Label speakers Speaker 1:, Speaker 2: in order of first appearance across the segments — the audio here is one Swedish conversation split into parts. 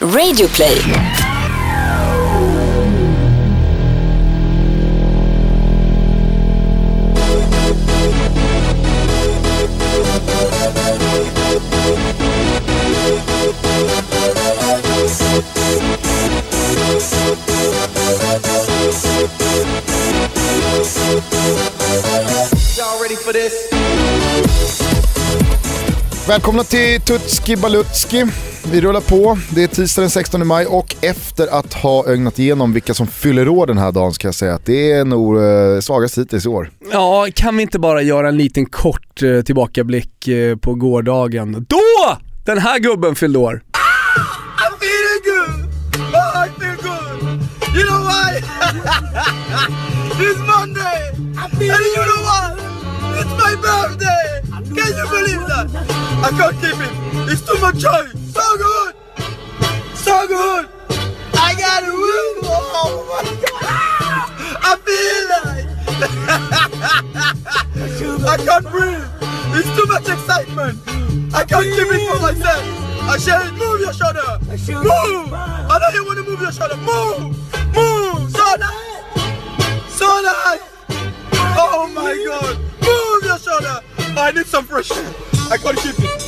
Speaker 1: Radioplay.
Speaker 2: Y'all ready for this?
Speaker 3: Välkomna till Tutski Balutski. Vi rullar på. Det är tisdag den 16 maj och efter att ha ögnat igenom vilka som fyller år den här dagen ska jag säga att det är nog eh, svagast hittills i år.
Speaker 4: Ja, kan vi inte bara göra en liten kort eh, tillbakablick eh, på gårdagen? Då! Den här gubben fyllde år.
Speaker 2: I'm feeling good. Oh, I feel good. You know why? it's Monday. and you know? It's my birthday. Can you believe that? I can't keep it. It's too much joy. So good. So good. I got a woo. Oh my god. I feel like. I can't breathe. It's too much excitement. I can't keep it for myself. I said, move your shoulder. Move. I know you want to move your shoulder. Move. Move. So nice. So nice. Oh my god. Move your shoulder. I need some fresh air. I can't keep it.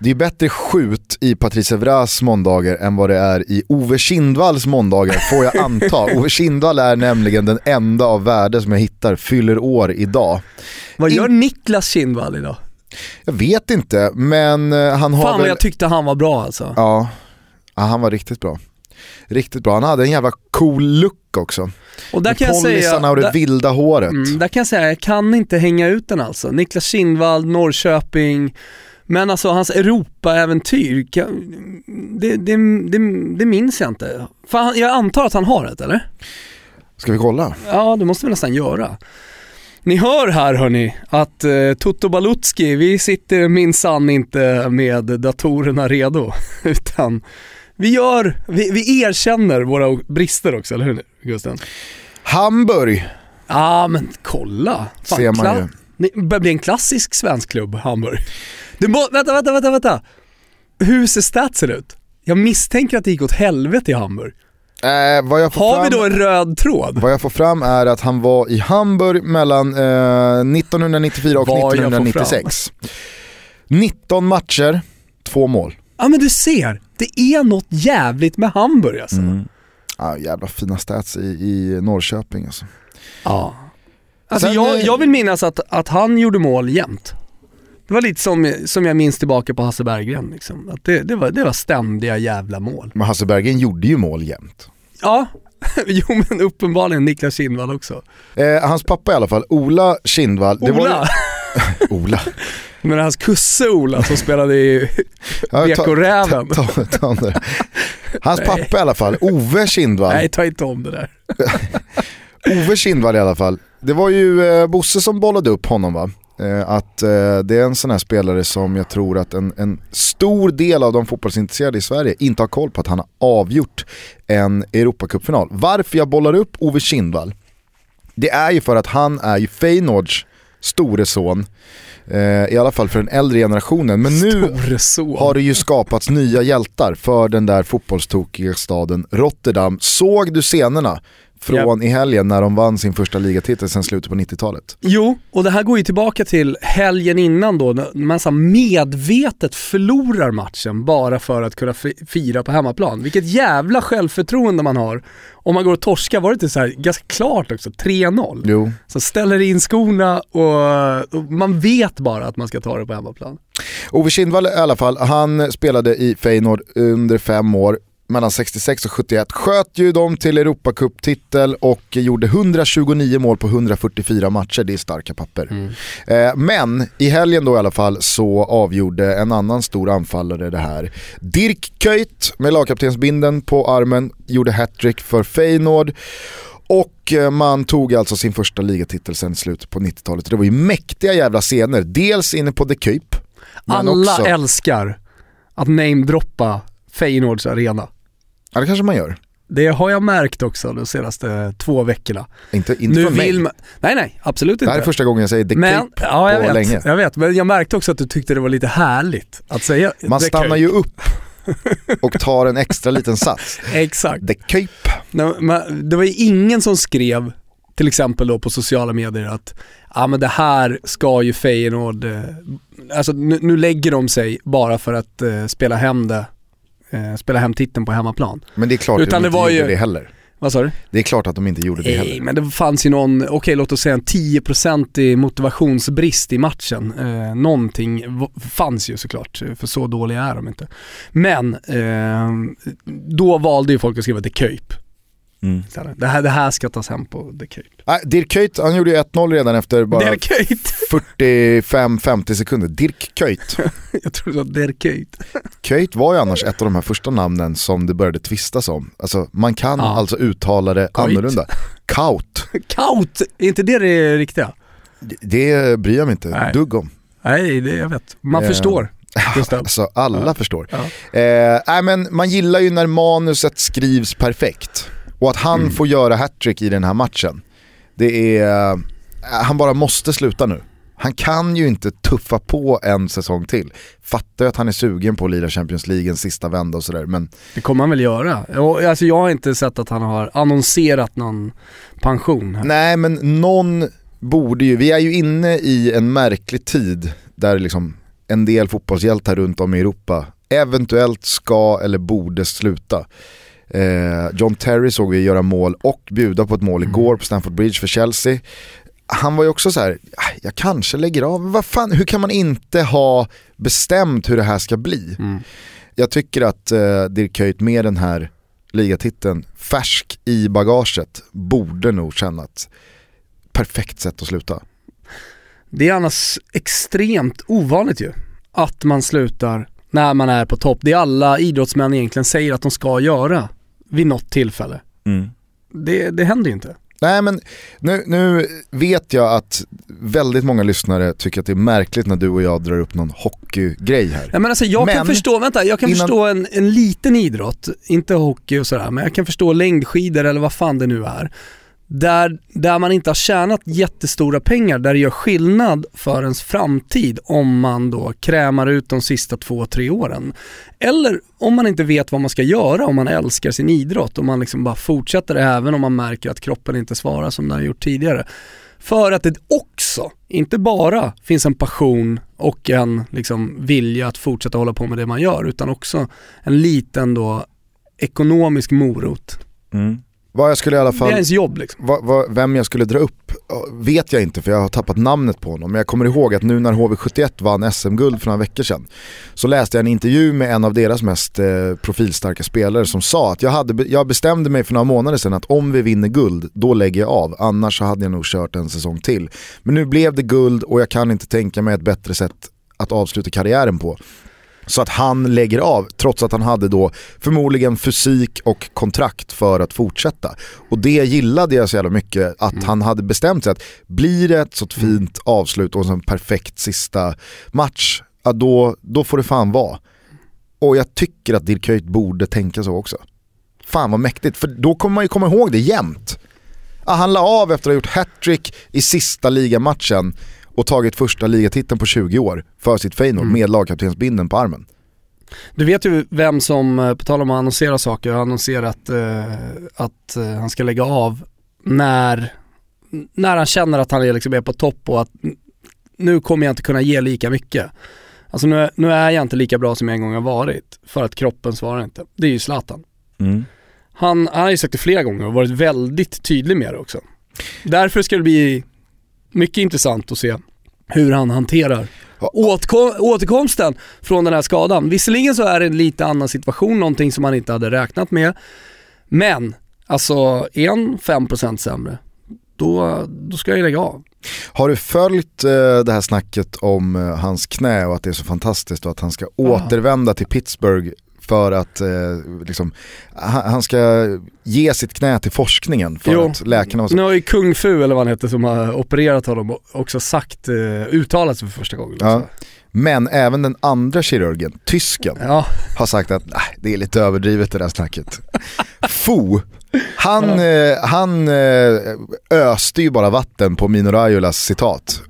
Speaker 3: Det är bättre skjut i Patrice Evras måndagar än vad det är i Ove Kindvalls måndagar får jag anta. Ove Kindvall är nämligen den enda av värde som jag hittar fyller år idag.
Speaker 4: Vad gör
Speaker 3: In-
Speaker 4: Niklas Kindvall idag?
Speaker 3: Jag vet inte men eh, han har
Speaker 4: Fan vad
Speaker 3: väl...
Speaker 4: jag tyckte han var bra alltså.
Speaker 3: Ja. ja, han var riktigt bra. Riktigt bra, han hade en jävla cool look också.
Speaker 4: Och där
Speaker 3: Med
Speaker 4: kan jag säga...
Speaker 3: och det
Speaker 4: där-
Speaker 3: vilda håret.
Speaker 4: Mm, där kan jag säga, jag kan inte hänga ut den alltså. Niklas Kindvall, Norrköping, men alltså hans Europa-äventyr, det, det, det, det minns jag inte. Fan, jag antar att han har ett eller?
Speaker 3: Ska vi kolla?
Speaker 4: Ja, det måste vi nästan göra. Ni hör här hörni att eh, Toto Balutski, vi sitter minsann inte med datorerna redo, utan vi gör, vi, vi erkänner våra brister också, eller hur Gusten?
Speaker 3: Hamburg
Speaker 4: Ja men kolla. Fan,
Speaker 3: ser man ju.
Speaker 4: Ni börjar bli en klassisk svensk klubb, Hamburg. Du må, vänta, vänta, vänta, vänta. Hur ser statsen ut? Jag misstänker att det gick åt helvete i Hamburg.
Speaker 3: Eh,
Speaker 4: Har
Speaker 3: fram,
Speaker 4: vi då en röd tråd?
Speaker 3: vad jag får fram är att han var i Hamburg mellan eh, 1994 och
Speaker 4: Vad jag får
Speaker 3: 1996. 19 matcher, två mål.
Speaker 4: Ja men du ser, det är något jävligt med Hamburg alltså.
Speaker 3: Ah, jävla fina stats i, i Norrköping alltså.
Speaker 4: Ja. Alltså
Speaker 3: Sen,
Speaker 4: jag,
Speaker 3: eh,
Speaker 4: jag vill minnas att, att han gjorde mål jämt. Det var lite som, som jag minns tillbaka på Hasse Berggren liksom. Att det, det, var, det var ständiga jävla mål.
Speaker 3: Men Hasse Bergen gjorde ju mål jämt.
Speaker 4: Ja, jo men uppenbarligen Niklas Kindvall också.
Speaker 3: Eh, hans pappa i alla fall, Ola Kindvall. det var
Speaker 4: Ola!
Speaker 3: Ola.
Speaker 4: Men hans kusse Ola som spelade i
Speaker 3: Ja, ta-
Speaker 4: BK-räven.
Speaker 3: ta- ta- ta Hans pappa i alla fall, Ove Kindvall.
Speaker 4: Nej, ta inte om det där.
Speaker 3: Ove Kindvall i alla fall. Det var ju eh, Bosse som bollade upp honom va? Eh, att eh, det är en sån här spelare som jag tror att en, en stor del av de fotbollsintresserade i Sverige inte har koll på att han har avgjort en Europacupfinal. Varför jag bollar upp Ove Kindvall, det är ju för att han är ju Feyenoords store son. Eh, I alla fall för den äldre generationen. Men nu har det ju skapats nya hjältar för den där fotbollstokiga staden Rotterdam. Såg du scenerna från i helgen när de vann sin första ligatitel sedan slutet på 90-talet?
Speaker 4: Jo, och det här går ju tillbaka till helgen innan då, när man så medvetet förlorar matchen bara för att kunna fi- fira på hemmaplan. Vilket jävla självförtroende man har. Om man går och torskar, var det inte så här ganska klart också, 3-0.
Speaker 3: Jo.
Speaker 4: Så ställer in skorna och, och man vet bara att man ska ta det på hemmaplan.
Speaker 3: Ove Kindvall i alla fall, han spelade i Feyenoord under fem år. Mellan 66 och 71 sköt ju dem till Europacup-titel och gjorde 129 mål på 144 matcher, det är starka papper. Eh, men i helgen då i alla fall så avgjorde en annan stor anfallare det här. Dirk Kuyt med lagkaptensbinden på armen gjorde hattrick för Feyenoord. Och eh, man tog alltså sin första ligatitel sen slutet på 90-talet. Det var ju mäktiga jävla scener, dels inne på The Cape.
Speaker 4: Alla
Speaker 3: också,
Speaker 4: älskar att namedroppa Feyenoords arena.
Speaker 3: Ja det kanske man gör.
Speaker 4: Det har jag märkt också de senaste två veckorna.
Speaker 3: Inte, inte
Speaker 4: nu
Speaker 3: från mig.
Speaker 4: vill man... Nej nej, absolut
Speaker 3: Det
Speaker 4: inte.
Speaker 3: här är första gången jag säger The
Speaker 4: men,
Speaker 3: Cape
Speaker 4: ja, jag
Speaker 3: på
Speaker 4: vet,
Speaker 3: länge.
Speaker 4: jag vet, men jag märkte också att du tyckte det var lite härligt att säga
Speaker 3: Man stannar ju upp och tar en extra liten sats.
Speaker 4: Exakt.
Speaker 3: The Cape.
Speaker 4: Nej, men Det var ju ingen som skrev, till exempel då på sociala medier att ja men det här ska ju Feyenoord, eh, alltså nu, nu lägger de sig bara för att eh, spela hem det, eh, spela hem titeln på hemmaplan.
Speaker 3: Men det är klart
Speaker 4: Utan
Speaker 3: att de
Speaker 4: det
Speaker 3: inte
Speaker 4: var
Speaker 3: gjorde
Speaker 4: ju-
Speaker 3: det heller.
Speaker 4: Vad sa du?
Speaker 3: Det är klart att de inte gjorde det
Speaker 4: Nej,
Speaker 3: heller.
Speaker 4: men det fanns ju någon, okej låt oss säga en 10% i motivationsbrist i matchen. Eh, någonting fanns ju såklart, för så dåliga är de inte. Men eh, då valde ju folk att skriva The Cape.
Speaker 3: Mm.
Speaker 4: Det här, det här ska tas hem på The Cape.
Speaker 3: Nej, Dirk Kuyt, han gjorde ju 1-0 redan efter bara
Speaker 4: The Cape!
Speaker 3: 45-50 sekunder. Dirk Kuyt.
Speaker 4: Jag tror det var Cape.
Speaker 3: Kuyt var ju annars ett av de här första namnen som det började tvistas om. Alltså man kan
Speaker 4: Ja.
Speaker 3: alltså uttala det
Speaker 4: Kuyt.
Speaker 3: annorlunda. Kaut,
Speaker 4: Kaut! Är inte det det riktiga?
Speaker 3: det- det bryr jag mig inte
Speaker 4: Nej.
Speaker 3: dugg om.
Speaker 4: Nej, det jag vet. Man
Speaker 3: Eh,
Speaker 4: förstår.
Speaker 3: Alltså alla
Speaker 4: Ja.
Speaker 3: förstår.
Speaker 4: Ja.
Speaker 3: Eh, nej, men man gillar ju när manuset skrivs perfekt. Och att han
Speaker 4: Mm.
Speaker 3: får göra hattrick i den här matchen. Det är, eh, han bara måste sluta nu. Han kan ju inte tuffa på en säsong till. Fattar ju att han är sugen på att lira Champions League en sista vända och sådär men
Speaker 4: Det kommer han väl göra. Alltså jag har inte sett att han har annonserat någon pension. här.
Speaker 3: nej men någon borde ju, vi är ju inne i en märklig tid där liksom en del fotbollshjältar runt om i Europa eventuellt ska eller borde sluta. Eh, John Terry såg vi göra mål och bjuda på ett mål igår på Stamford Bridge för Chelsea. Han var ju också så här, "Ah, jag kanske lägger av, vad fan, hur kan man inte ha bestämt hur det här ska bli?
Speaker 4: Mm.
Speaker 3: Jag tycker att eh, Dirk Kuyt med den här ligatiteln färsk i bagaget borde nog känna att perfekt sätt att sluta.
Speaker 4: Det är annars extremt ovanligt ju. Att man slutar när man är på topp. Det är alla idrottsmän egentligen säger att de ska göra vid något tillfälle. Det, det händer ju inte.
Speaker 3: Nej men nu, nu vet jag att väldigt många lyssnare tycker att det är märkligt när du och jag drar upp någon hockeygrej här.
Speaker 4: Ja, men alltså jag kan
Speaker 3: Men-
Speaker 4: förstå, vänta, jag kan
Speaker 3: innan-
Speaker 4: förstå en, en liten idrott, inte hockey och sådär, men jag kan förstå längdskidor eller vad fan det nu är. Där, där man inte har tjänat jättestora pengar, där det gör skillnad för ens framtid om man då krämar ut de sista två, tre åren. Eller om man inte vet vad man ska göra, om man älskar sin idrott och man liksom bara fortsätter även om man märker att kroppen inte svarar som den har gjort tidigare. För att det också, inte bara finns en passion och en liksom vilja att fortsätta hålla på med det man gör, utan också en liten då ekonomisk morot. Mm.
Speaker 3: Vad jag skulle i alla
Speaker 4: Det är
Speaker 3: fall,
Speaker 4: ens jobb liksom.
Speaker 3: vad, vad, vem jag skulle dra upp vet jag inte för jag har tappat namnet på honom. Men jag kommer ihåg att nu när HV71 vann SM-guld för några veckor sedan så läste jag en intervju med en av deras mest eh, profilstarka spelare som sa att jag, hade, jag bestämde mig för några månader sedan att om vi vinner guld, då lägger jag av. Annars så hade jag nog kört en säsong till. Men nu blev det guld och jag kan inte tänka mig ett bättre sätt att avsluta karriären på. Så att han lägger av, trots att han hade då förmodligen fysik och kontrakt för att fortsätta. Och det gillade jag så jävla mycket, att han hade bestämt sig att blir det ett så fint avslut och en perfekt sista match, ja, då, då får det fan vara. Och jag tycker att Dirk Kuyt borde tänka så också. Fan vad mäktigt, för då kommer man ju komma ihåg det jämt. Han la av efter att ha gjort hattrick i sista ligamatchen och tagit första ligatiteln på 20 år för sitt Feyenoord med lagkaptensbindeln på armen.
Speaker 4: Du vet ju vem som, eh, på tal om att annonsera saker, har annonserat eh, att eh, han ska lägga av när, när han känner att han är, liksom är på topp och att nu kommer jag inte kunna ge lika mycket. Alltså nu, nu är jag inte lika bra som jag en gång har varit för att kroppen svarar inte. Det är ju Zlatan. Han, han har ju sagt det flera gånger och varit väldigt tydlig med det också. Därför ska det bli mycket intressant att se hur han hanterar åtkom, återkomsten från den här skadan. Visserligen så är det en lite annan situation, någonting som man inte hade räknat med. Men, alltså är han 5% sämre, då, då ska jag lägga av.
Speaker 3: Har du följt eh, det här snacket om eh, hans knä och att det är så fantastiskt och att han ska återvända till Pittsburgh för att eh, liksom, han, ska ge sitt knä till forskningen för
Speaker 4: Jo.
Speaker 3: att läkarna var så
Speaker 4: Nu har ju Kung Fu eller vad han heter som har opererat honom också sagt, eh, uttalat sig för första gången.
Speaker 3: Ja.
Speaker 4: också.
Speaker 3: Men även den andra kirurgen, tysken,
Speaker 4: Ja,
Speaker 3: har sagt att nej, det är lite överdrivet det där snacket. Fo, han, eh, han eh, öste ju bara vatten på Mino Raiolas citat.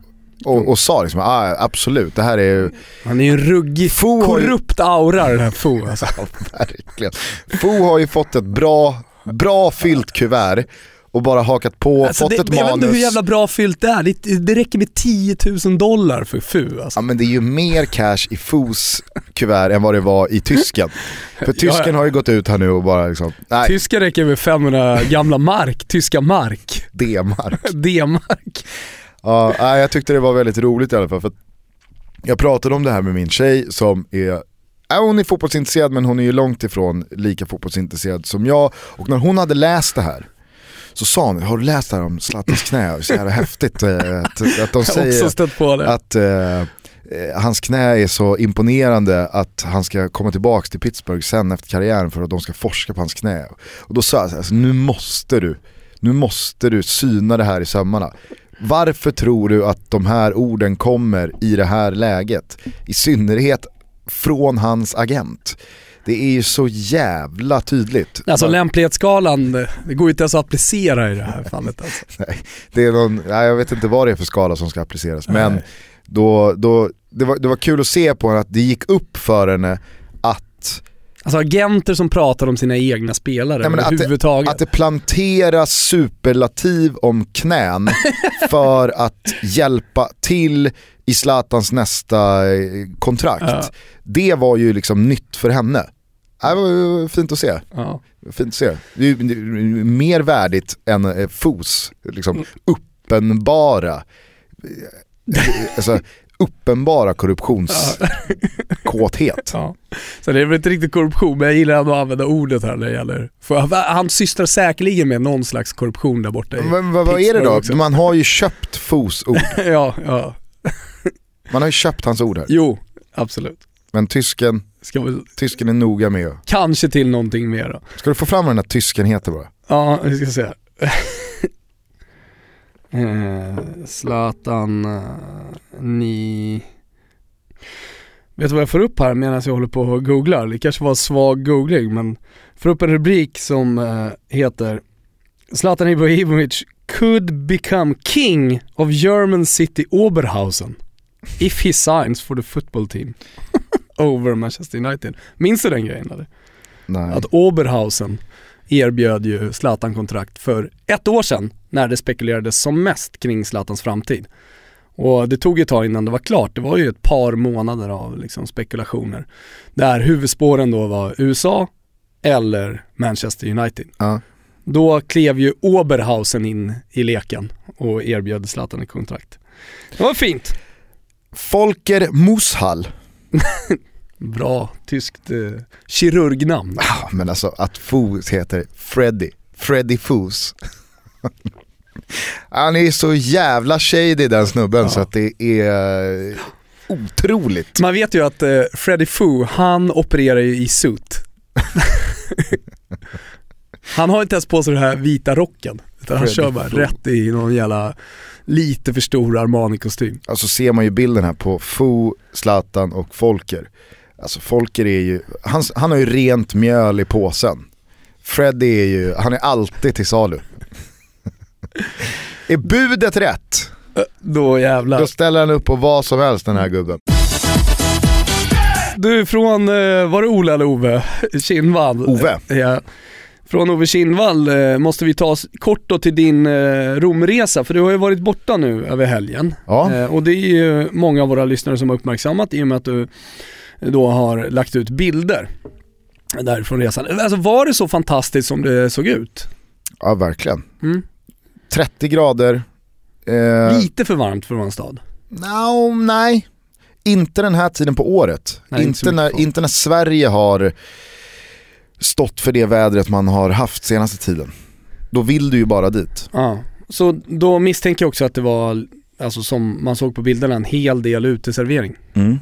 Speaker 3: Och, och sa liksom, ah, absolut, det här är
Speaker 4: Han är ju en ruggig,
Speaker 3: Fo ju-
Speaker 4: korrupt aura den här Fo alltså.
Speaker 3: Ja, verkligen. Fo har ju fått ett bra, bra fyllt kuvert och bara hakat på,
Speaker 4: Alltså
Speaker 3: fått
Speaker 4: det,
Speaker 3: ett
Speaker 4: jag vet inte
Speaker 3: manus.
Speaker 4: hur jävla bra fyllt det är. Det, det räcker med 10 000 dollar för Fu alltså.
Speaker 3: Ja men det är ju mer cash i Fos kuvert än vad det var i tysken. För tysken
Speaker 4: ja.
Speaker 3: har ju gått ut här nu och bara liksom, nej,
Speaker 4: Tyska räcker med 500 gamla mark, tyska mark.
Speaker 3: D-mark.
Speaker 4: D-mark.
Speaker 3: Ja, jag tyckte det var väldigt roligt i alla fall. För jag pratade om det här med min tjej som är Ja, hon är fotbollsintresserad men hon är ju långt ifrån lika fotbollsintresserad som jag. Och när hon hade läst det här så sa hon, har du läst det här om Zlatans knä? Det är Så jävla häftigt eh, att, att de säger att eh, eh, hans knä är så imponerande att han ska komma tillbaka till Pittsburgh sen efter karriären för att de ska forska på hans knä. Och då sa jag alltså, nu måste du, nu måste du syna det här i sömmarna. Varför tror du att de här orden kommer i det här läget? I synnerhet från hans agent. Det är ju så jävla tydligt.
Speaker 4: Alltså
Speaker 3: Bara-
Speaker 4: lämplighetsskalan, det går ju inte ens att applicera i det här fallet alltså.
Speaker 3: Nej, det är någon, nej, jag vet inte vad det är för skala som ska appliceras. Men
Speaker 4: Nej.
Speaker 3: då, då, det, var, det var kul att se på henne att det gick upp för henne att,
Speaker 4: Alltså agenter som pratar om sina egna spelare
Speaker 3: Nej, men att det-
Speaker 4: överhuvudtaget.
Speaker 3: att det planteras superlativ om knän för att hjälpa till i Zlatans nästa eh, kontrakt.
Speaker 4: Ja.
Speaker 3: Det var ju liksom nytt för henne. Det var fint att se.
Speaker 4: ja.
Speaker 3: Fint att se. Det är det är mer värdigt än eh, FOS, liksom uppenbara, eh, alltså, uppenbara korruptionskåthet.
Speaker 4: Ja. Så det är väl inte riktigt korruption, men jag gillar ändå att använda ordet här när det gäller... För han sysslar säkerligen med någon slags korruption där borta i
Speaker 3: Men vad, vad är det då?
Speaker 4: också.
Speaker 3: Man har ju köpt FOS ord.
Speaker 4: Ja, ja.
Speaker 3: Man har ju köpt hans ord här.
Speaker 4: Jo, absolut.
Speaker 3: Men tysken,
Speaker 4: väl
Speaker 3: tysken är noga med att-
Speaker 4: kanske till någonting mer då.
Speaker 3: Ska du få fram vad den här tysken heter bara?
Speaker 4: Ja, vi ska se. Eh, Zlatan, eh, ni... Vet du vad jag får upp här medan jag håller på och googlar? Det kanske var svag googling men får upp en rubrik som eh, heter Zlatan Ibrahimovic could become king of German city Oberhausen if he signs for the football team over Manchester United. Minns du den grejen eller?
Speaker 3: Nej.
Speaker 4: att Oberhausen erbjöd ju Zlatan kontrakt för ett år sedan när det spekulerades som mest kring Zlatans framtid. Och det tog ett tag innan det var klart, det var ju ett par månader av liksom spekulationer. Där huvudspåren då var USA eller Manchester United.
Speaker 3: Ja.
Speaker 4: Då klev ju Oberhausen in i leken och erbjöd Zlatan ett kontrakt. Det var fint.
Speaker 3: Folker Mushall.
Speaker 4: Bra tyskt eh, kirurgnamn.
Speaker 3: Ah, men alltså att Fos heter Freddy, Freddy Foos. Han är så jävla shady den snubben
Speaker 4: Ja.
Speaker 3: så att det är otroligt.
Speaker 4: Man vet ju att eh, Freddy Foo, han opererar ju i suit. han har inte ens på sig den här vita rocken, utan han
Speaker 3: Freddy
Speaker 4: kör bara
Speaker 3: Foo.
Speaker 4: rätt i någon jävla lite för stor Armani-kostym.
Speaker 3: Alltså ser man ju bilden här på Fo, Zlatan och Folker. Alltså Folker är ju, han, han har ju rent mjöl i påsen. Freddy är ju, han är alltid till salu. är budet rätt,
Speaker 4: Då jävlar.
Speaker 3: då ställer han upp på vad som helst den här gubben.
Speaker 4: Du, från, eh, var det Ola eller Ove Kinnvall?
Speaker 3: Ove.
Speaker 4: Ja. Från Ove Kinnvall eh, måste vi ta oss kort då till din eh, Romresa, för du har ju varit borta nu över helgen.
Speaker 3: Ja.
Speaker 4: Eh, och det är ju många av våra lyssnare som har uppmärksammat i och med att du då har lagt ut bilder därifrån resan. Alltså var det så fantastiskt som det såg ut?
Speaker 3: Ja verkligen.
Speaker 4: Mm.
Speaker 3: 30 grader. Eh,
Speaker 4: Lite för varmt för en stad.
Speaker 3: no, nej, inte den här tiden på året.
Speaker 4: Nej, inte
Speaker 3: inte, när, inte när Sverige har stått för det vädret man har haft senaste tiden. Då vill du ju bara dit.
Speaker 4: Ja. Så då misstänker jag också att det var, alltså som man såg på bilderna, en hel del uteservering. Mm.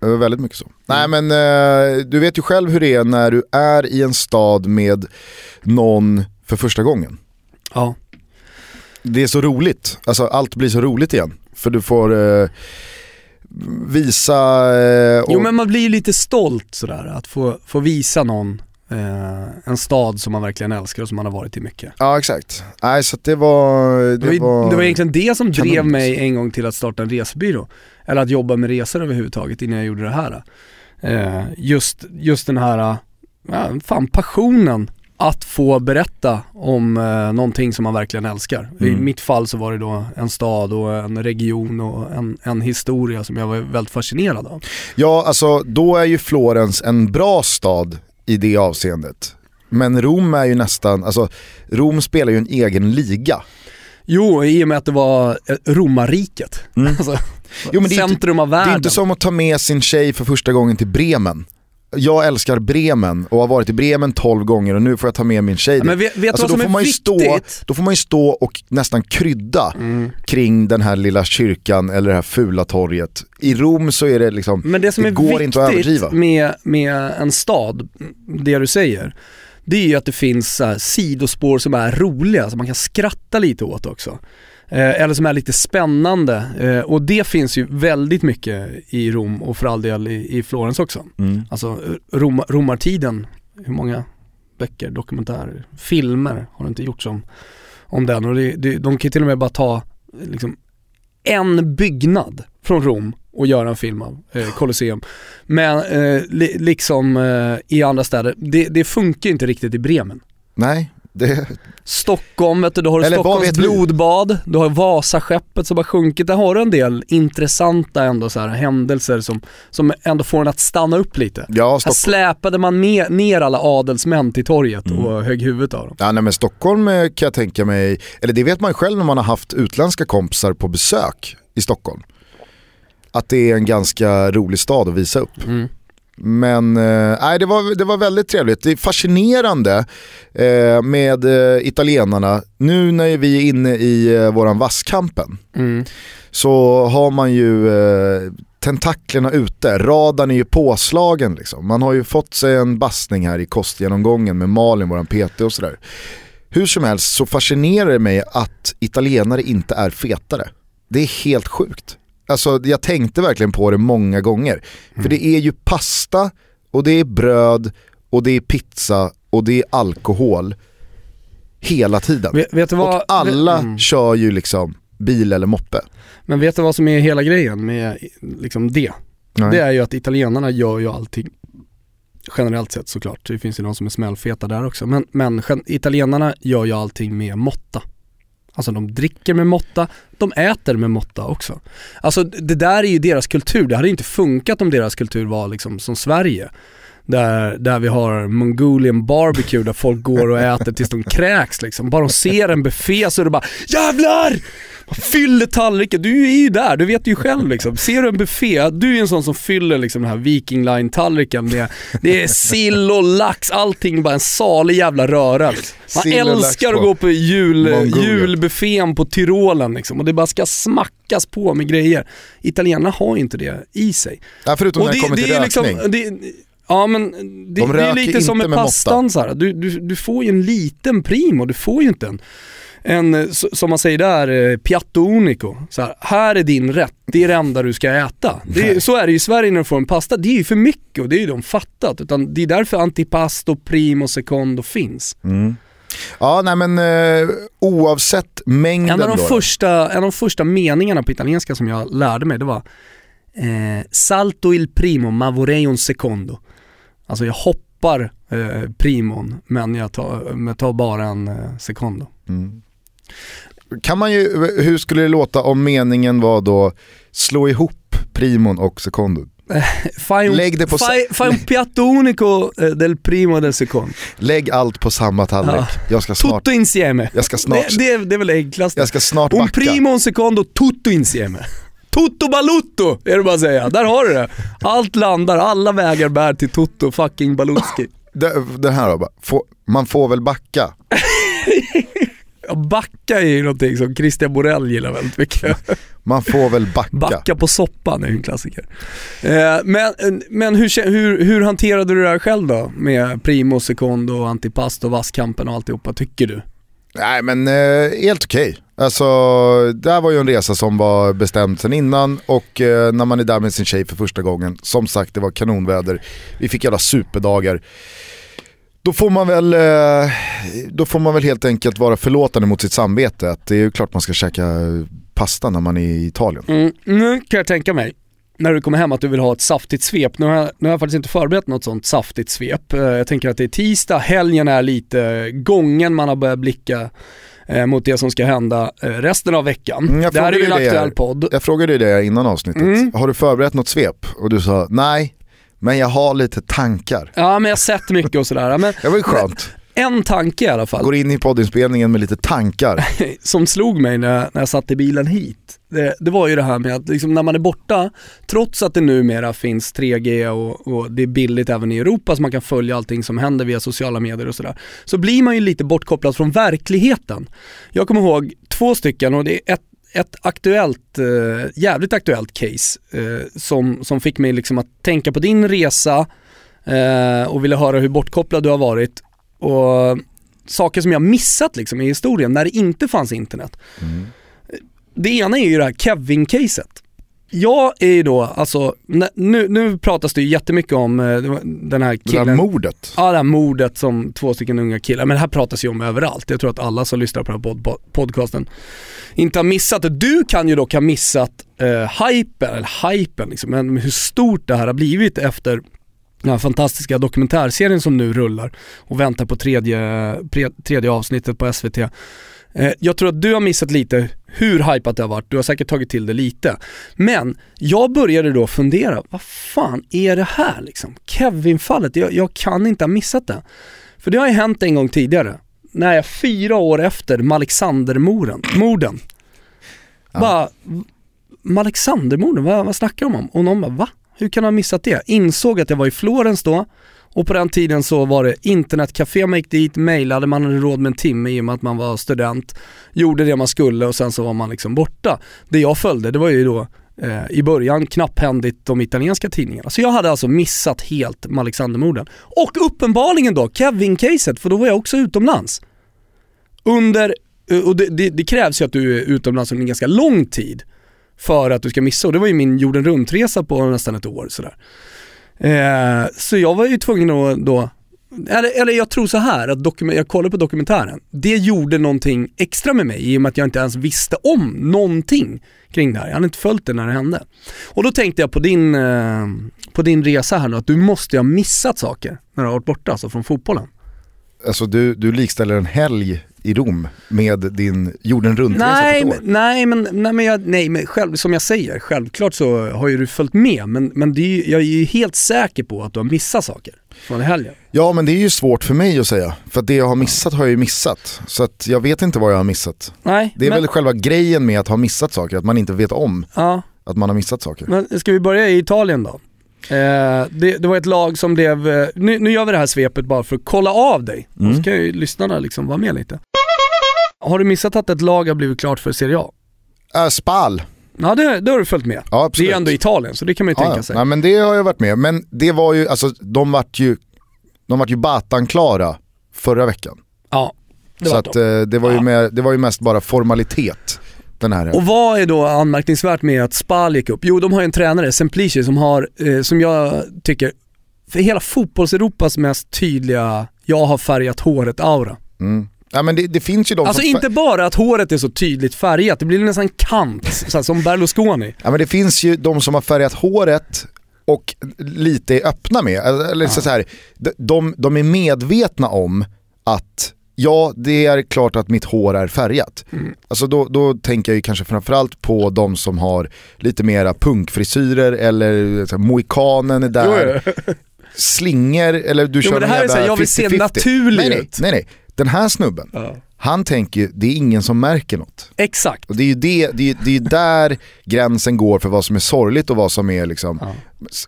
Speaker 3: Det var väldigt mycket så. Nej men eh, du vet ju själv hur det är när du är i en stad med någon för första gången.
Speaker 4: Ja.
Speaker 3: Det är så roligt, alltså allt blir så roligt igen. För du får eh, visa... Eh, och,
Speaker 4: Jo men man blir ju lite stolt sådär, att få, få visa någon eh, en stad som man verkligen älskar och som man har varit i mycket.
Speaker 3: Ja exakt. Nej så det var... Det,
Speaker 4: Det var, det var egentligen det som
Speaker 3: kanon,
Speaker 4: drev mig
Speaker 3: alltså.
Speaker 4: en gång till att starta en resebyrå. Eller att jobba med resor överhuvudtaget innan jag gjorde det här. Eh, just, just den här, ja, fan passionen att få berätta om eh, någonting som man verkligen älskar. I
Speaker 3: Mm.
Speaker 4: mitt fall så var det då en stad och en region och en, en historia som jag var väldigt fascinerad av.
Speaker 3: Ja alltså då är ju Florens en bra stad i det avseendet. Men Rom är ju nästan, alltså Rom spelar ju en egen liga.
Speaker 4: Jo, i och med att det var eh, romarriket. Alltså,
Speaker 3: Mm. Jo, men det är inte-
Speaker 4: centrum av
Speaker 3: Det
Speaker 4: världen.
Speaker 3: är inte som att ta med sin tjej för första gången till Bremen. Jag älskar Bremen och har varit i Bremen 12 gånger och nu får jag ta med min tjej
Speaker 4: Ja, men
Speaker 3: dit.
Speaker 4: vet, vet
Speaker 3: Alltså, då får man ju stå,
Speaker 4: viktigt?
Speaker 3: Då får man ju stå och nästan krydda
Speaker 4: Mm.
Speaker 3: kring den här lilla kyrkan eller det här fula torget. I Rom så är det liksom,
Speaker 4: Men det som är
Speaker 3: går inte att överdriva.
Speaker 4: med, med en stad, det du säger, det är ju att det finns så här, sidospår som är roliga, som man kan skratta lite åt också. Eh, eller som är lite spännande. Eh, och det finns ju väldigt mycket i Rom och för all del i, i Florens också.
Speaker 3: Mm.
Speaker 4: Alltså Rom, romartiden, hur många böcker, dokumentärer, filmer har det inte gjorts om, om den. Och det, det, de kan till och med bara ta liksom, en byggnad från Rom och göra en film av, eh, Colosseum. Men eh, li, liksom eh, i andra städer, det, det funkar ju inte riktigt i Bremen.
Speaker 3: Nej, det,
Speaker 4: Stockholm, vet du, då har du
Speaker 3: Eller
Speaker 4: Stockholms
Speaker 3: vet du?
Speaker 4: blodbad, du har Vasaskeppet som har sjunkit, där har du en del intressanta ändå så här händelser som, som ändå får en att stanna upp lite.
Speaker 3: ja,
Speaker 4: Här släpade man med, ner alla adelsmän till torget
Speaker 3: Mm.
Speaker 4: och högg huvudet av dem.
Speaker 3: ja, nej, men Stockholm eh, kan jag tänka mig, eller det vet man själv när man har haft utländska kompisar på besök i Stockholm. Att det är en ganska rolig stad att visa upp. Men eh, det, var, det var väldigt trevligt. Det är fascinerande eh, med eh, italienarna. Nu när vi är inne i eh, våran vasskampen
Speaker 4: Mm.
Speaker 3: så har man ju eh, tentaklerna ute, radarn är ju påslagen liksom. Man har ju fått sig en bassning här i kostgenomgången med Malin, våran PT och sådär. Hur som helst så fascinerar det mig att italienare inte är fetare. Det är helt sjukt. Alltså jag tänkte verkligen på det många gånger. För det är ju pasta och det är bröd och det är pizza och det är alkohol hela tiden.
Speaker 4: Vet, vet du vad,
Speaker 3: Och alla
Speaker 4: vet- mm.
Speaker 3: kör ju liksom bil eller moppe.
Speaker 4: Men vet du vad som är hela grejen med liksom det?
Speaker 3: Nej.
Speaker 4: Det är ju att italienarna gör ju allting Generellt sett såklart, det finns ju de som är smällfeta där också. Men, men italienarna gör ju allting med måtta. Alltså de dricker med måtta, de äter med måtta också. Alltså det där är ju deras kultur, det hade ju inte funkat om deras kultur var liksom som Sverige. Där, där vi har Mongolian barbecue där folk går och äter tills de kräks liksom. Bara de ser en buffé så är det bara JÄVLAR! Fyller tallriken, du är ju där, du vet ju själv liksom. Ser du en buffé, du är en sån som fyller liksom den här Viking Line-tallriken med, det är sill och lax, allting bara en salig jävla röra. Liksom. Man
Speaker 3: och
Speaker 4: älskar att gå på jul, julbuffén på Tyrolen liksom och det bara ska smackas på med grejer. Italienarna har ju inte det i sig.
Speaker 3: Ja, förutom när det, kommer till
Speaker 4: är
Speaker 3: rökning.
Speaker 4: liksom, det, Ja men det,
Speaker 3: De
Speaker 4: det är lite som med
Speaker 3: med
Speaker 4: pastan så här. Du, du, du får ju en liten primo, du får ju inte en, en eh, som man säger där, eh, piatto unico. Så här, här är din rätt, det är det enda du ska äta. Det är, så är det ju i Sverige när du får en pasta, det är ju för mycket och det är ju de fattat. Utan det är därför antipasto, primo, secondo finns.
Speaker 3: Mm. Ja, nej men eh, oavsett mängden
Speaker 4: En av, de
Speaker 3: då.
Speaker 4: första, en av de första meningarna på italienska som jag lärde mig det var eh, Salto il primo ma vorrei un secondo. Alltså jag hoppar eh, primon men jag tar, men tar bara en eh, secondo.
Speaker 3: Mm. Kan man ju, hur skulle det låta om meningen var då slå ihop primon och secondo?
Speaker 4: Fai un,
Speaker 3: Lägg det på
Speaker 4: fai, fai un piatto unico eh, del primo del secondo.
Speaker 3: Lägg allt på samma tallrik.
Speaker 4: Ja.
Speaker 3: Jag ska snart,
Speaker 4: Tutto insieme.
Speaker 3: jag ska snart,
Speaker 4: Det, det, är- det är väl det enklaste.
Speaker 3: jag ska snart
Speaker 4: Un
Speaker 3: backa.
Speaker 4: primo, un secondo, tutto insieme. Tutto balutto, är det bara att säga. Där har du det. Allt landar, alla vägar bär till Tutto fucking Balutski.
Speaker 3: Det- Den här då, bara, få, man får väl backa.
Speaker 4: Backa är ju någonting som Christian Borell gillar väldigt mycket.
Speaker 3: Man får väl backa.
Speaker 4: Backa på soppan är ju en klassiker. Eh, men men hur, hur, hur hanterade du det här själv då? Med primo, secondo, antipasto, vasskampen och alltihopa, tycker du?
Speaker 3: Nej men eh, helt okej. Alltså det här var ju en resa som var bestämd sedan innan och eh, när man är där med sin tjej för första gången, som sagt det var kanonväder, vi fick jävla superdagar. Då får, man väl, eh, då får man väl helt enkelt vara förlåtande mot sitt samvete. Att det är ju klart man ska käka pasta när man är i Italien.
Speaker 4: Mm, nu kan jag tänka mig, när du kommer hem att du vill ha ett saftigt svep. Nu har, jag, nu har jag faktiskt inte förberett något sånt saftigt svep. Eh, jag tänker att det är tisdag, helgen är lite gången man har börjat blicka eh, mot det som ska hända eh, resten av veckan.
Speaker 3: Mm,
Speaker 4: det här är ju en aktuell podd.
Speaker 3: Jag frågade ju det innan avsnittet.
Speaker 4: Mm.
Speaker 3: Har du förberett något svep? Och du sa nej, men jag har lite tankar.
Speaker 4: Ja men jag har sett mycket och sådär. Men
Speaker 3: Det var ju skönt.
Speaker 4: En tanke i alla fall.
Speaker 3: Går in i poddinspelningen med lite tankar.
Speaker 4: som slog mig när, när jag satt i bilen hit, det, det var ju det här med att liksom när man är borta, trots att det numera finns 3G och, och det är billigt även i Europa så man kan följa allting som händer via sociala medier och sådär, så blir man ju lite bortkopplad från verkligheten. Jag kommer ihåg två stycken och det är ett ett aktuellt, eh, jävligt aktuellt case eh, som, som fick mig liksom att tänka på din resa eh, och ville höra hur bortkopplad du har varit och saker som jag missat liksom i historien när det inte fanns internet. Det ena är ju det här Kevin-caset. Jag är ju då, alltså, nu, nu pratas det ju jättemycket om eh, den här
Speaker 3: Det
Speaker 4: killen.
Speaker 3: där mordet.
Speaker 4: Ja det här mordet som två stycken unga killar, men det här pratas ju om överallt. Jag tror att alla som lyssnar på den här pod- podcasten inte har missat det. Du kan ju dock ha missat eh, hypen, eller hypen liksom, men hur stort det här har blivit efter den här fantastiska dokumentärserien som nu rullar och väntar på tredje, pre- tredje avsnittet på SVT. Eh, jag tror att du har missat lite hur hypat det har varit, du har säkert tagit till det lite. Men jag började då fundera, vad fan är det här liksom? Kevin-fallet, jag, jag kan inte ha missat det. För det har ju hänt en gång tidigare, när jag fyra år efter Malexandermorden, morden,
Speaker 3: Ja.
Speaker 4: bara, Malexandermorden, vad, vad snackar de om? Och någon bara, va? Hur kan han ha missat det? Insåg att jag var i Florens då och på den tiden så var det internetcafé, man gick dit, mejlade, man hade råd med en timme i och med att man var student, gjorde det man skulle och sen så var man liksom borta. Det jag följde, det var ju då eh, i början knapphändigt de italienska tidningarna. Så jag hade alltså missat helt Alexandermorden. Och uppenbarligen då Kevin-caset, för då var jag också utomlands. Under, eh, och det, det, det krävs ju att du är utomlands under en ganska lång tid för att du ska missa och det var ju min jorden runt-resa på nästan ett år sådär. Eh, så jag var ju tvungen att då, eller, eller jag tror så här att dokument, jag kollade på dokumentären, det gjorde någonting extra med mig i och med att jag inte ens visste om någonting kring det här. Jag hade inte följt det när det hände. Och då tänkte jag på din, eh, på din resa här nu, att du måste ju ha missat saker när du har varit borta, alltså från fotbollen.
Speaker 3: Alltså du, du likställer en helg i Rom med din jorden runt-resa
Speaker 4: Nej,
Speaker 3: på ett år.
Speaker 4: nej, men, nej, men, jag, nej, men själv, som jag säger, självklart så har ju du följt med, men, men det är ju, jag är ju helt säker på att du har missat saker från helgen.
Speaker 3: Ja men det är ju svårt för mig att säga. För att det jag har missat har jag ju missat. Så att jag vet inte vad jag har missat.
Speaker 4: Nej,
Speaker 3: Det är
Speaker 4: men,
Speaker 3: väl själva grejen med att ha missat saker, att man inte vet om
Speaker 4: ja,
Speaker 3: att man har missat saker.
Speaker 4: men ska vi börja i Italien då? Eh, det, det var ett lag som blev, eh, nu, nu gör vi det här svepet bara för att kolla av dig.
Speaker 3: Mm.
Speaker 4: så kan ju lyssnarna liksom vara med lite. Har du missat att ett lag har blivit klart för Serie A?
Speaker 3: Äh, Spal,
Speaker 4: Ja det, det har du följt med.
Speaker 3: ja
Speaker 4: Det är ändå Italien så det kan man ju
Speaker 3: ja,
Speaker 4: tänka
Speaker 3: ja.
Speaker 4: sig.
Speaker 3: Nej, men det har jag varit med Men det var ju, alltså de vart ju, de vart ju Batan-klara förra veckan.
Speaker 4: Ja, det
Speaker 3: Så
Speaker 4: var
Speaker 3: att
Speaker 4: de.
Speaker 3: eh, det, var ju
Speaker 4: Ja.
Speaker 3: med, det var ju mest bara formalitet den här
Speaker 4: Och vad är då anmärkningsvärt med att Spal gick upp? Jo, de har ju en tränare, Semplici, som har, eh, som jag tycker, för hela fotbollseuropas mest tydliga, jag har färgat håret-aura.
Speaker 3: mm. Ja men det, det finns ju de
Speaker 4: Alltså
Speaker 3: som...
Speaker 4: inte bara att håret är så tydligt färgat, det blir nästan kant, så här, som Berlusconi.
Speaker 3: Ja men det finns ju de som har färgat håret och lite är öppna med, eller så så här, de, de är medvetna om att ja, det är klart att mitt hår är färgat.
Speaker 4: Mm.
Speaker 3: Alltså då, då tänker jag ju kanske framförallt på de som har lite mera punkfrisyrer eller så här, mohikanen är där, slingor eller du
Speaker 4: Jo,
Speaker 3: kör
Speaker 4: men det här är så här, jag vill se
Speaker 3: 50-50.
Speaker 4: naturlig
Speaker 3: nej, nej,
Speaker 4: ut.
Speaker 3: nej. Den här snubben, han tänker ju, det är ingen som märker något.
Speaker 4: Exakt.
Speaker 3: Och det är ju det, det är, det är där gränsen går för vad som är sorgligt och vad som är liksom,
Speaker 4: Ja.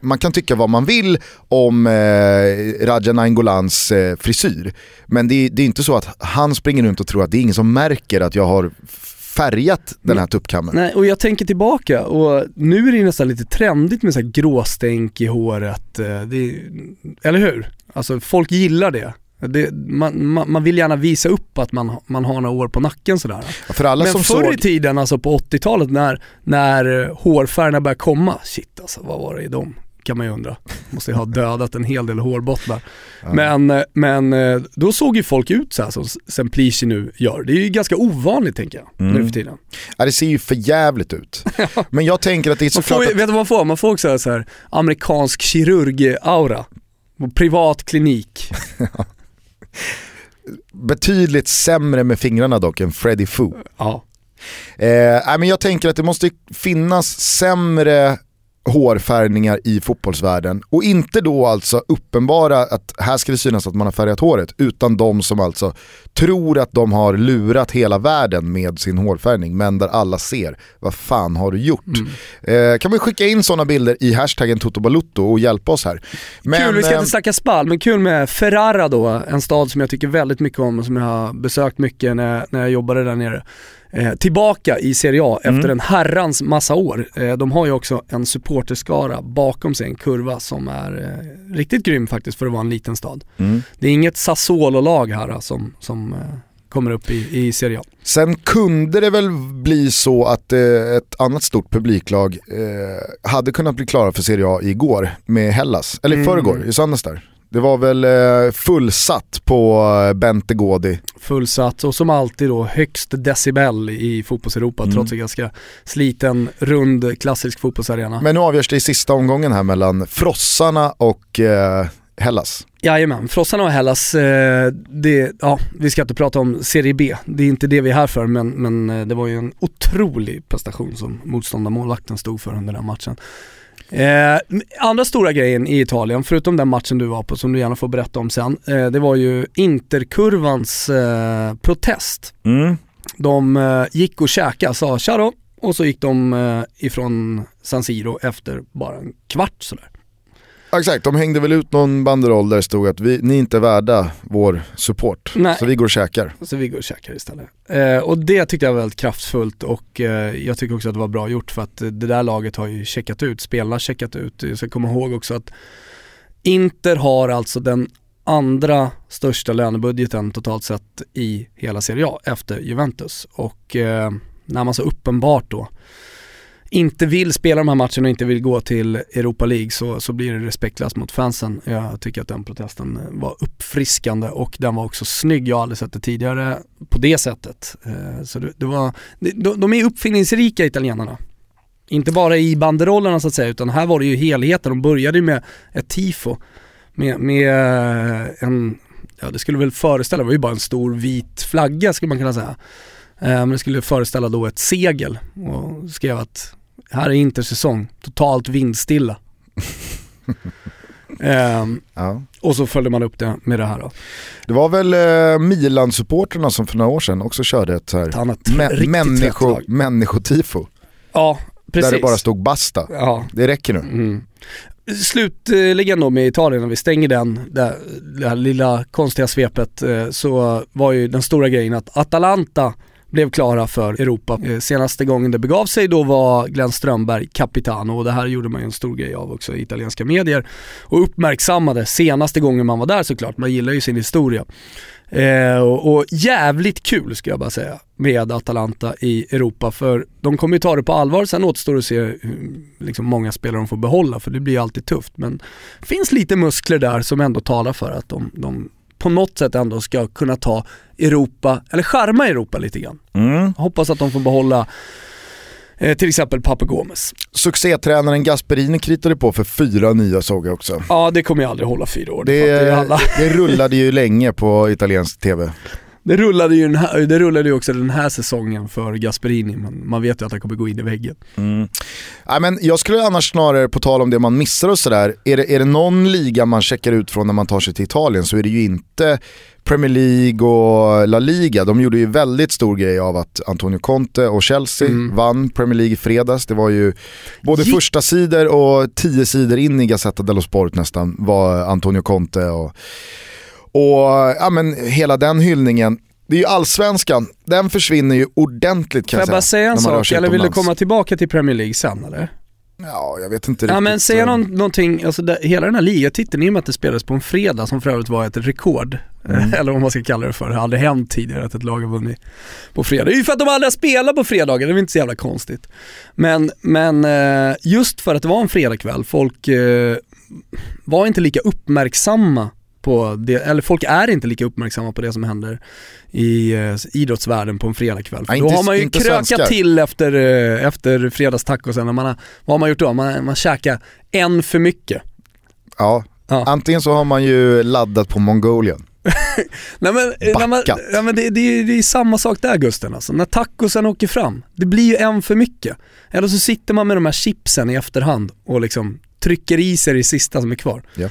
Speaker 3: man kan tycka vad man vill om eh, Raja Naingolans eh, frisyr. Men det är, det är inte så att han springer runt och tror att det är ingen som märker att jag har färgat den här tuppkammen.
Speaker 4: Nej, och jag tänker tillbaka och nu är det nästan lite trendigt med så här gråstänk i håret, eh, det, eller hur? Alltså folk gillar det. Det man, man, man vill gärna visa upp att man, man har några år på nacken sådär.
Speaker 3: För alla
Speaker 4: Men
Speaker 3: som
Speaker 4: förr i
Speaker 3: såg,
Speaker 4: tiden, alltså på 80-talet när, när hårfärgerna började komma, shit alltså vad var det i dem? kan man ju undra. Måste ju ha dödat en hel del hårbottnar. Men, eh, men eh, då såg ju folk ut så här som Semplici nu gör. Det är ju ganska ovanligt tänker jag,
Speaker 3: Mm.
Speaker 4: nu för tiden.
Speaker 3: Ja, det ser ju för jävligt ut. Men jag tänker att det är
Speaker 4: Man får,
Speaker 3: att
Speaker 4: vet du vad man får? Man får också så här amerikansk kirurg-aura. Privat klinik.
Speaker 3: betydligt sämre med fingrarna dock än Freddy Foo.
Speaker 4: Ja.
Speaker 3: Eh, men jag tänker att det måste finnas sämre hårfärgningar i fotbollsvärlden och inte då alltså uppenbara att här ska det synas att man har färgat håret utan de som alltså tror att de har lurat hela världen med sin hårfärgning men där alla ser vad fan har du gjort. Eh, kan vi skicka in sådana bilder i hashtaggen Totobalutto och hjälpa oss här. Men,
Speaker 4: kul, vi ska inte snacka spall, men kul med Ferrara då, en stad som jag tycker väldigt mycket om och som jag har besökt mycket när, när jag jobbade där nere. Eh, tillbaka i Serie A
Speaker 3: Mm.
Speaker 4: efter en herrans massa år. Eh, de har ju också en supporterskara bakom sig, en kurva som är eh, riktigt grym faktiskt för att vara en liten stad.
Speaker 3: mm.
Speaker 4: Det är inget Sassuolo-lag här eh, som, som eh, kommer upp i, i Serie A.
Speaker 3: Sen kunde det väl bli så att eh, ett annat stort publiklag eh, hade kunnat bli klara för Serie A igår med Hellas, eller i
Speaker 4: Mm.
Speaker 3: förrgår, i söndags där. Det var väl eh, fullsatt på eh, Bente Godi.
Speaker 4: fullsatt och som alltid då högst decibel i fotbolls-Europa
Speaker 3: Mm.
Speaker 4: trots en ganska sliten, rund, klassisk fotbollsarena.
Speaker 3: Men nu avgörs det i sista omgången här mellan Frossarna och eh, Hellas.
Speaker 4: Jajamän, Frossarna och Hellas, eh, det, ja, vi ska inte prata om Serie B, det är inte det vi är här för men, men eh, det var ju en otrolig prestation som motståndarmålvakten stod för under den matchen. Eh, andra stora grejen i Italien, förutom den matchen du var på som du gärna får berätta om sen, eh, det var ju Interkurvans eh, protest. De eh, gick och käkade, sa tja då, och så gick de eh, ifrån San Siro efter bara en kvart sådär.
Speaker 3: Exakt, de hängde väl ut någon banderoll där det stod att vi, ni är inte värda vår support.
Speaker 4: Nej.
Speaker 3: Så vi går och käkar.
Speaker 4: Så vi går och käkar istället. Eh, och det tyckte jag var väldigt kraftfullt och eh, jag tycker också att det var bra gjort för att det där laget har ju checkat ut, spelarna har checkat ut. Jag ska komma ihåg också att Inter har alltså den andra största lönebudgeten totalt sett i hela Serie A efter Juventus. Och eh, när man så uppenbart då inte vill spela de här matcherna och inte vill gå till Europa League så, så blir det respektlöst mot fansen. Jag tycker att den protesten var uppfriskande och den var också snygg. Jag har aldrig sett det tidigare på det sättet. Eh, så det, det var, de, de är uppfinningsrika italienarna. Inte bara i banderollerna så att säga utan här var det ju helheten. De började ju med ett tifo med, med eh, en, ja det skulle väl föreställa, det var ju bara en stor vit flagga skulle man kunna säga. Eh, men det skulle föreställa då ett segel och skrev att här är intersäsong, totalt vindstilla. Ehm,
Speaker 3: Ja.
Speaker 4: och så följde man upp det med det här då.
Speaker 3: Det var väl eh, Milan-supporterna som för några år sedan också körde ett här
Speaker 4: Ett annat
Speaker 3: mä- människo, människotifo.
Speaker 4: Ja, precis.
Speaker 3: Där det bara stod basta.
Speaker 4: Ja.
Speaker 3: Det räcker nu.
Speaker 4: Mm. Slutligen då med Italien, när vi stänger den, det, det här lilla konstiga svepet, eh, så var ju den stora grejen att Atalanta blev klara för Europa. Eh, senaste gången det begav sig då var Glenn Strömberg Capitano. och det här gjorde man ju en stor grej av också i italienska medier och uppmärksammade senaste gången man var där såklart, man gillar ju sin historia. Eh, och, och jävligt kul ska jag bara säga med Atalanta i Europa för de kommer ju ta det på allvar, sen återstår det att se hur liksom, många spelare de får behålla för det blir ju alltid tufft men det finns lite muskler där som ändå talar för att de, de på något sätt ändå ska kunna ta Europa, eller skärma Europa lite grann.
Speaker 3: Mm.
Speaker 4: Hoppas att de får behålla eh, till exempel Pape Gomes.
Speaker 3: Succétränaren Gasperini kritade på för fyra nya såg jag också.
Speaker 4: Ja det kommer jag aldrig hålla fyra år, det,
Speaker 3: Det, det rullade ju länge på italiensk tv.
Speaker 4: Det rullade ju, här, det rullade ju också den här säsongen för Gasperini, men man vet ju att han kommer gå in i väggen.
Speaker 3: Nej, men jag skulle annars snarare, på tal om det man missar och sådär, är det, är det någon liga man checkar ut från när man tar sig till Italien så är det ju inte Premier League och La Liga. De gjorde ju väldigt stor grej av att Antonio Conte och Chelsea
Speaker 4: Mm.
Speaker 3: vann Premier League i fredags. Det var ju både
Speaker 4: Gick-
Speaker 3: första sidor och tio sidor in i Gazzetta dello Sport nästan var Antonio Conte och, och ja, men hela den hyllningen. Det är ju allsvenskan, den försvinner ju ordentligt kan
Speaker 4: Får jag bara säga en sak, eller vill du komma tillbaka till Premier League sen eller?
Speaker 3: Ja, jag vet inte
Speaker 4: Ja
Speaker 3: riktigt.
Speaker 4: men säga
Speaker 3: eh,
Speaker 4: någon, någonting, alltså det, hela den här ligatiteln, i och med att det spelades på en fredag som för övrigt var ett rekord,
Speaker 3: Mm.
Speaker 4: eller vad man ska kalla det för, det har aldrig hänt tidigare att ett lag har vunnit på fredag. Det är ju för att de aldrig har spelat på fredagar, det är väl inte så jävla konstigt. Men, men eh, just för att det var en fredagkväll, folk eh, var inte lika uppmärksamma på det, eller folk är inte lika uppmärksamma på det som händer i eh, idrottsvärlden på en fredagkväll.
Speaker 3: Ja,
Speaker 4: då har man ju krökat
Speaker 3: svenskar.
Speaker 4: till efter, eh, efter fredagstacosen, man har, vad har man gjort då? Man, man käkar en för mycket.
Speaker 3: Ja,
Speaker 4: Ja.
Speaker 3: antingen så har man ju laddat på Mongolian.
Speaker 4: Nej men, nej, men,
Speaker 3: Backat.
Speaker 4: nej, men det, det, är- det är samma sak där Gusten alltså. När tacosen åker fram, det blir ju en för mycket. Eller så sitter man med de här chipsen i efterhand och liksom trycker i sig det sista som är kvar.
Speaker 3: Ja.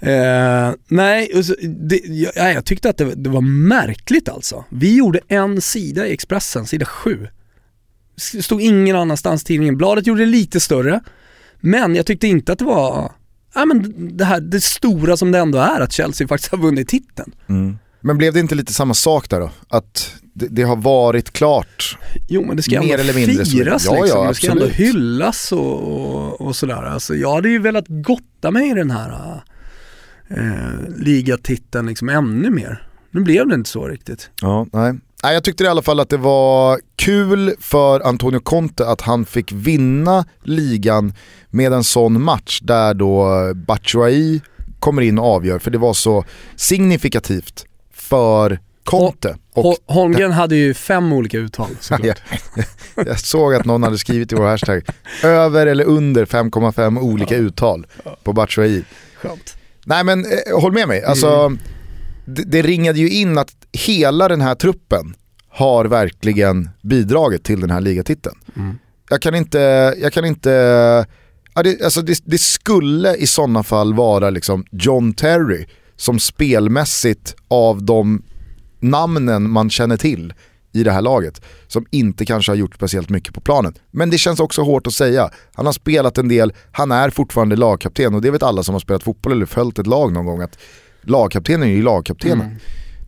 Speaker 4: Eh, nej, det, jag, jag tyckte att det, det var märkligt alltså. Vi gjorde en sida i Expressen, sida 7. Det stod ingen annanstans i tidningen. Bladet gjorde det lite större, men jag tyckte inte att det var Ja men det här, det stora som det ändå är att Chelsea faktiskt har vunnit titeln.
Speaker 3: Men blev det inte lite samma sak där då? Att det, det har varit klart?
Speaker 4: Jo men det ska
Speaker 3: Mer
Speaker 4: ändå
Speaker 3: mindre
Speaker 4: firas
Speaker 3: Ja, ja,
Speaker 4: liksom, det ska ändå hyllas och, och, och sådär. Alltså, jag hade ju velat gotta mig i den här eh, ligatiteln liksom ännu mer. Nu blev det inte så riktigt.
Speaker 3: Ja, nej. nej. Jag tyckte i alla fall att det var kul för Antonio Conte att han fick vinna ligan med en sån match där då Batshuayi kommer in och avgör för det var så signifikativt för Conte. Och
Speaker 4: Hol- Holmgren hade ju fem olika uttal såklart.
Speaker 3: jag såg att någon hade skrivit i vår hashtag, över eller under 5,5 olika uttal på Batshuayi.
Speaker 4: Skönt.
Speaker 3: Nej men eh, håll med mig, alltså,
Speaker 4: Mm.
Speaker 3: det, det ringade ju in att hela den här truppen har verkligen bidragit till den här ligatiteln.
Speaker 4: Mm.
Speaker 3: Jag kan inte, jag kan inte, ja, det, alltså det, det skulle i sådana fall vara liksom John Terry som spelmässigt av de namnen man känner till i det här laget som inte kanske har gjort speciellt mycket på planen. Men det känns också hårt att säga. Han har spelat en del, han är fortfarande lagkapten och det vet alla som har spelat fotboll eller följt ett lag någon gång att lagkaptenen är ju lagkaptenen.
Speaker 4: Mm.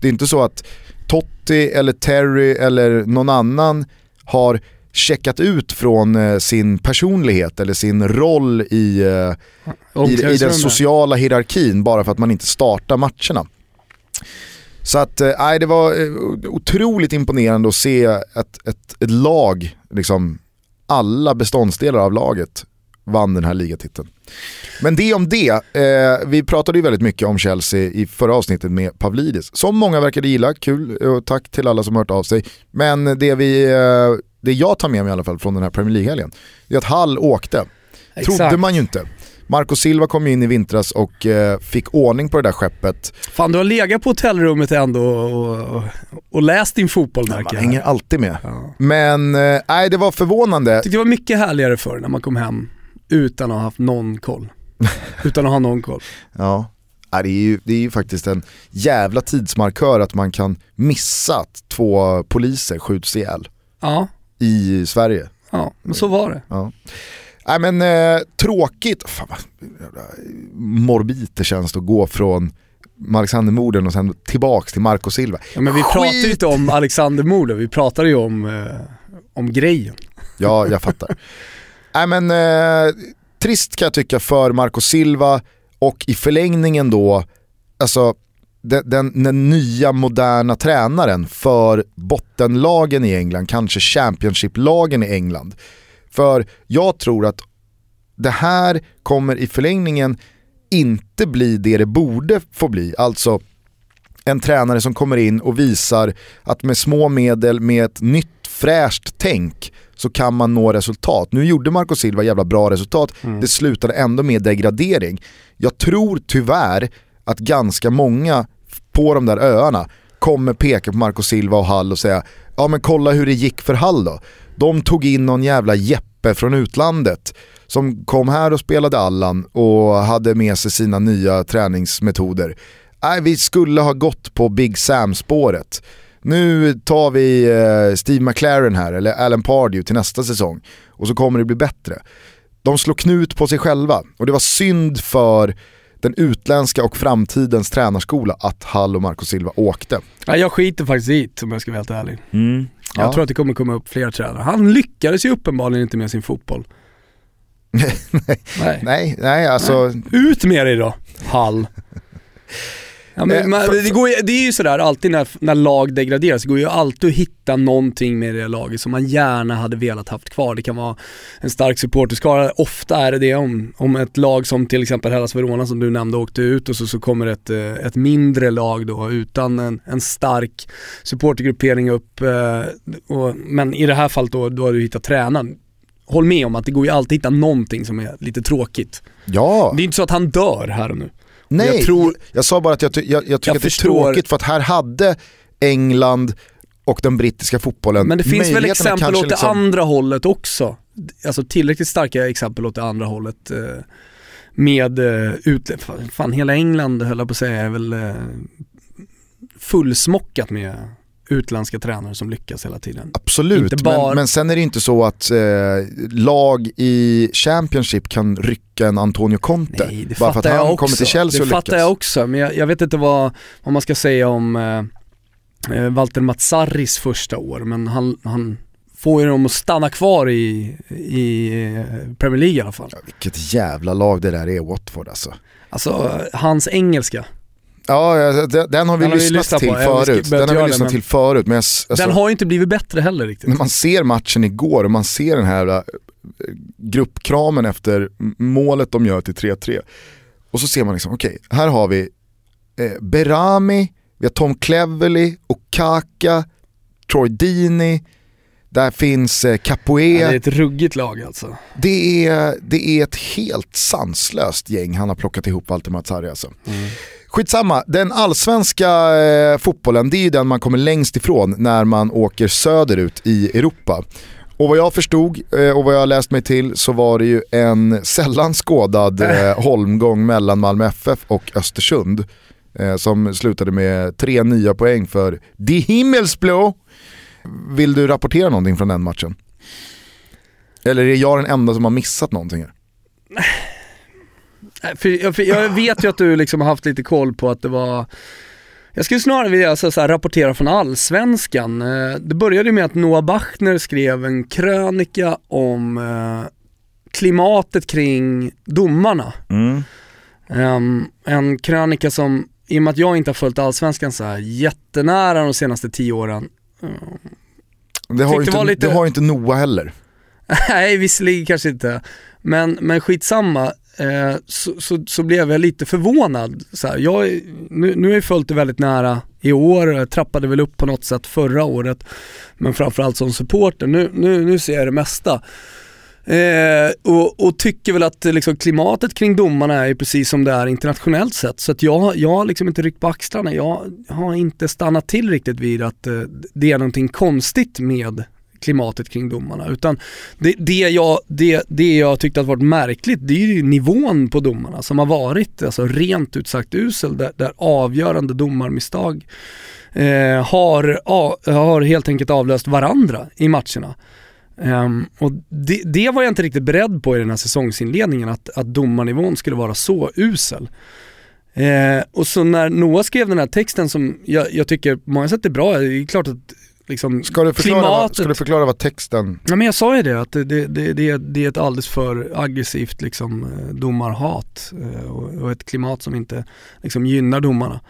Speaker 3: Det är inte så att Totti eller Terry eller någon annan har checkat ut från eh, sin personlighet eller sin roll i, eh, i, i den sociala hierarkin bara för att man inte startar matcherna. Så att, eh, nej det var eh, otroligt imponerande att se ett, ett, ett lag, liksom alla beståndsdelar av laget vann den här ligatiteln. Men det om det, eh, vi pratade ju väldigt mycket om Chelsea i förra avsnittet med Pavlidis, som många verkade gilla, kul och tack till alla som hört av sig. Men det, vi, eh, det jag tar med mig i alla fall från den här Premier League-helgen, det är att Hall åkte. Trodde
Speaker 4: Exakt.
Speaker 3: man ju inte. Marco Silva kom in i vintras och eh, fick ordning på det där skeppet.
Speaker 4: Fan du har legat på hotellrummet ändå och, och, och läst din fotboll
Speaker 3: Man
Speaker 4: märker jag.
Speaker 3: hänger alltid med.
Speaker 4: Ja.
Speaker 3: Men eh, nej, det var förvånande.
Speaker 4: Jag tyckte det var mycket härligare förr när man kom hem utan att ha haft någon koll. utan att ha någon koll.
Speaker 3: Ja. Det, är ju, det är ju faktiskt en jävla tidsmarkör att man kan missa att två poliser skjuts ihjäl
Speaker 4: Ja,
Speaker 3: i Sverige.
Speaker 4: ja men så var det.
Speaker 3: Ja. Nej men eh, tråkigt, fan vad morbid det känns att gå från Alexander-morden och sen tillbaks till Marco Silva.
Speaker 4: Ja, men vi
Speaker 3: Skit!
Speaker 4: pratade ju inte om Alexander Morden, vi pratade ju om, eh, om grejen.
Speaker 3: Ja, jag fattar. Nej men eh, trist kan jag tycka för Marco Silva och i förlängningen då, alltså den, den, den nya moderna tränaren för bottenlagen i England, kanske Championship-lagen i England. För jag tror att det här kommer i förlängningen inte bli det det borde få bli. Alltså en tränare som kommer in och visar att med små medel, med ett nytt fräscht tänk så kan man nå resultat. Nu gjorde Marco Silva jävla bra resultat, det slutade ändå med degradering. Jag tror tyvärr att ganska många på de där öarna kommer peka på Marco Silva och Hall och säga ja men kolla hur det gick för Hall då. De tog in någon jävla Jeppe från utlandet som kom här och spelade Allan och hade med sig sina nya träningsmetoder. Nej, vi skulle ha gått på Big Sam-spåret. Nu tar vi eh, Steve McLaren här, eller Alan Pardew till nästa säsong och så kommer det bli bättre. De slår knut på sig själva och det var synd för den utländska och framtidens tränarskola att Hall och Marco Silva åkte.
Speaker 4: Ja, jag skiter faktiskt i det om jag ska vara helt ärlig. Jag
Speaker 3: Ja.
Speaker 4: tror att det kommer komma upp fler tränare. Han lyckades ju uppenbarligen inte med sin fotboll.
Speaker 3: nej. nej, nej alltså.
Speaker 4: Ut med dig då, Hall. Ja, men,
Speaker 3: Eh,
Speaker 4: man, det, går, ju- det är ju sådär alltid när, när lag degraderas, det går ju alltid att hitta någonting med det laget som man gärna hade velat haft kvar. Det kan vara en stark supporterskara, ofta är det det om, om ett lag som till exempel Hellas Verona som du nämnde åkte ut och så, så kommer ett, eh, ett mindre lag då utan en, en stark supportergruppering upp. eh, Och, men i det här fallet då, då har du hittat tränaren. Håll med om att det går ju alltid att hitta någonting som är lite tråkigt.
Speaker 3: Ja,
Speaker 4: Det är inte så att han dör här och nu.
Speaker 3: Nej.
Speaker 4: jag
Speaker 3: Jag,
Speaker 4: tror-
Speaker 3: sa bara att jag, jag, jag tycker
Speaker 4: Jag
Speaker 3: att det är
Speaker 4: förstår.
Speaker 3: tråkigt för att här hade England och den brittiska fotbollen
Speaker 4: Men det finns väl exempel åt det
Speaker 3: liksom-
Speaker 4: andra hållet också. Alltså tillräckligt starka exempel åt det andra hållet. eh, Med eh, ut, fan, fan hela England höll jag på att säga är väl eh, fullsmockat med utländska tränare som lyckas hela tiden.
Speaker 3: Absolut,
Speaker 4: bara-
Speaker 3: men, men sen är det inte så att eh, lag i Championship kan rycka en Antonio Conte.
Speaker 4: Nej, det
Speaker 3: bara för att
Speaker 4: fattar
Speaker 3: han
Speaker 4: jag också.
Speaker 3: kommer till Chelsea
Speaker 4: det
Speaker 3: och
Speaker 4: fattar
Speaker 3: lyckas.
Speaker 4: jag också, men jag, jag vet inte vad, vad man ska säga om eh, eh, Walter Mazzaris första år, men han, han får ju dem att stanna kvar i, i eh, Premier League i alla fall.
Speaker 3: Ja, vilket jävla lag det där är Watford alltså.
Speaker 4: Alltså, hans engelska.
Speaker 3: Ja, ja, den, har vi
Speaker 4: Den har vi
Speaker 3: lyssnat till
Speaker 4: på. Ja, vi ska
Speaker 3: förut. Den har vi
Speaker 4: det,
Speaker 3: lyssnat
Speaker 4: men-
Speaker 3: till förut. Men jag, alltså,
Speaker 4: Den har ju inte blivit bättre heller riktigt.
Speaker 3: när man ser matchen igår och man ser den här äh, gruppkramen efter målet de gör till 3-3. Och så ser man liksom, okej, här har vi eh, Berami, vi har Tom Cleverley, Okaka, Troy Deeney, där finns eh,
Speaker 4: Ja,
Speaker 3: Capoe.
Speaker 4: det är ett ruggigt lag alltså.
Speaker 3: Det är, det är ett helt sanslöst gäng han har plockat ihop Walter Mazzari alltså. Skitsamma, den allsvenska eh, fotbollen det är ju den man kommer längst ifrån när man åker söderut i Europa. Och vad jag förstod eh, och vad jag läst mig till så var det ju en sällan skådad eh, holmgång mellan Malmö FF och Östersund. Eh, som slutade med tre nya poäng för Die Himmelsblå. Vill du rapportera någonting från den matchen? Eller är jag den enda som har missat någonting här?
Speaker 4: För jag, för jag vet ju att du liksom har haft lite koll på att det var jag skulle snarare vilja alltså, så här, rapportera från allsvenskan. Eh, Det började ju med att Noah Bachner skrev en krönika om eh, klimatet kring domarna. Ehm, en krönika som, i och med att jag inte har följt allsvenskan så här jättenära de senaste tio åren,
Speaker 3: Det har, inte,
Speaker 4: lite-
Speaker 3: det har inte Noah heller.
Speaker 4: Nej, visserligen kanske inte. Men, men skitsamma, eh, så, så, så blev jag lite förvånad. Så här, jag, nu, nu har jag följt det väldigt nära i år, jag trappade väl upp på något sätt förra året. Men framförallt som supporter, nu, nu, nu ser jag det mesta. Eh, och, och tycker väl att eh, liksom, klimatet kring domarna är precis som det är internationellt sett. Så att jag, jag har liksom inte ryckt på axlarna. Jag har inte stannat till riktigt vid att eh, det är någonting konstigt med klimatet kring domarna. Utan det, det, jag, det, det jag tyckte att varit märkligt, det är ju nivån på domarna som har varit alltså, rent ut sagt usel, där, där avgörande domarmisstag eh, har, a, har helt enkelt avlöst varandra i matcherna. Um, och det, det var jag inte riktigt beredd på i den här säsongsinledningen, att, att domarnivån skulle vara så usel. Eh, och så när Noah skrev den här texten som jag, jag tycker på många sätt är bra, det är klart att liksom
Speaker 3: Ska du förklara, vad,
Speaker 4: klimatet
Speaker 3: ska du förklara vad texten...
Speaker 4: Ja men jag sa ju det, att det, det, det, det, är- ett alldeles för aggressivt liksom, eh, domarhat eh, och, och ett klimat som inte liksom, gynnar domarna.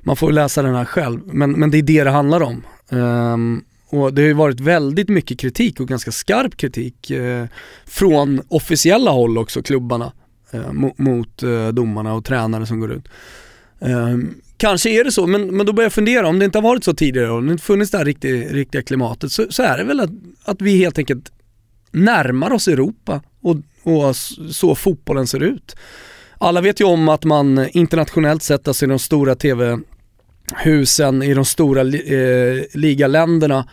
Speaker 4: Man får läsa den här själv, men, men det är det det handlar om. Ehm, och det har ju varit väldigt mycket kritik och ganska skarp kritik eh, från officiella håll också, klubbarna, eh, mot, mot eh, domarna och tränare som går ut. Kanske är det så, men, men då börjar jag fundera, om det inte har varit så tidigare och om det inte funnits det här riktiga, riktiga klimatet så, så är det väl att, att vi helt enkelt närmar oss Europa och, och så fotbollen ser ut. Alla vet ju om att man internationellt sett, alltså i de stora tv-husen, i de stora li, eh, ligaländerna,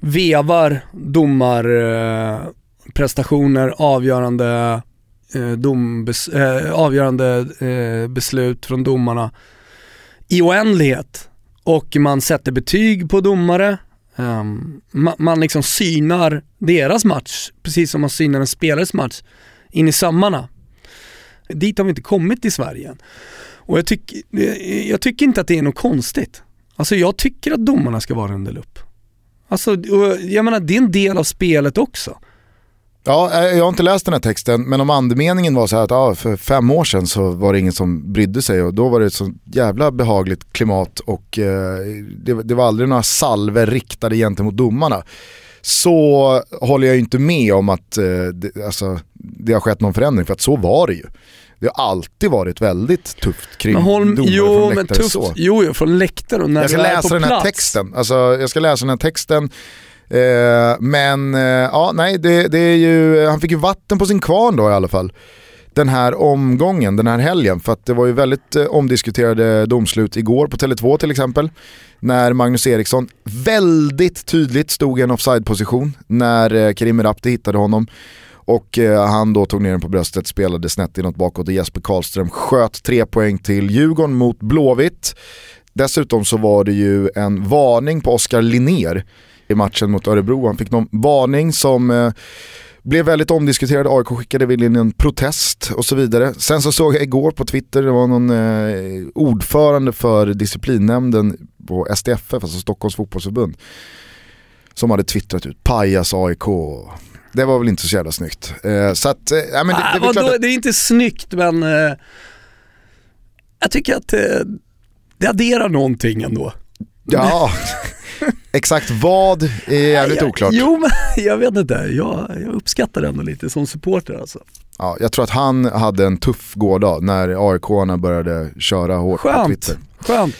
Speaker 4: vevar domarprestationer, eh, prestationer, avgörande, eh, dombes, eh, avgörande eh, beslut från domarna i oändlighet. Och man sätter betyg på domare, ehm, um, man, man liksom synar deras match, precis som man synar en spelares match, in i sömmarna. Dit har vi inte kommit i Sverige än. Och jag, tyck, jag tycker inte att det är något konstigt. Alltså jag tycker att domarna ska vara under lupp. Alltså, jag menar det är en del av spelet också.
Speaker 3: Ja, eh, jag har inte läst den här texten, men om andemeningen var så här att ja, för fem år sedan så var det ingen som brydde sig och då var det ett så jävla behagligt klimat och eh, det, det, var aldrig några salver riktade gentemot domarna. Så håller jag ju inte med om att eh, det, alltså, det har skett någon förändring, för att så var det ju. Det har alltid varit väldigt tufft kring
Speaker 4: Men Holm,
Speaker 3: domare
Speaker 4: jo,
Speaker 3: från
Speaker 4: men
Speaker 3: läktare
Speaker 4: tufft,
Speaker 3: så.
Speaker 4: jo, jo, från läktaren när
Speaker 3: Jag ska läsa den här
Speaker 4: plats.
Speaker 3: texten. Alltså, jag ska läsa den här texten. Eh, men eh, ja, nej, det, det är ju, eh, han fick ju vatten på sin kvarn då i alla fall. Den här omgången, den här helgen. För att det var ju väldigt eh, omdiskuterade domslut igår på Tele2 till exempel. När Magnus Eriksson väldigt tydligt stod i en offside-position när eh, Karim Rapti hittade honom. Och eh, han då tog ner den på bröstet, spelade snett inåt bakåt och Jesper Karlström sköt tre poäng till Djurgården mot Blåvitt. Dessutom så var det ju en varning på Oskar Linnér i matchen mot Örebro. Han fick någon varning som eh, blev väldigt omdiskuterad. AIK skickade väl in en protest och så vidare. Sen så såg jag igår på Twitter, det var någon eh, ordförande för disciplinnämnden på STFF, alltså Stockholms fotbollsförbund, som hade twittrat ut pajas AIK. Det var väl inte så jävla snyggt. Eh, så att, eh, men det,
Speaker 4: Ah,
Speaker 3: det, är
Speaker 4: det är inte snyggt men eh, jag tycker att det adderar någonting ändå.
Speaker 3: ja, exakt vad är jävligt oklart.
Speaker 4: Jo men jag vet inte, jag, jag uppskattar det ändå lite som supporter alltså.
Speaker 3: Ja, jag tror att han hade en tuff gårdag när AIK-arna började köra hårt på
Speaker 4: Skönt,
Speaker 3: Twitter.
Speaker 4: skönt.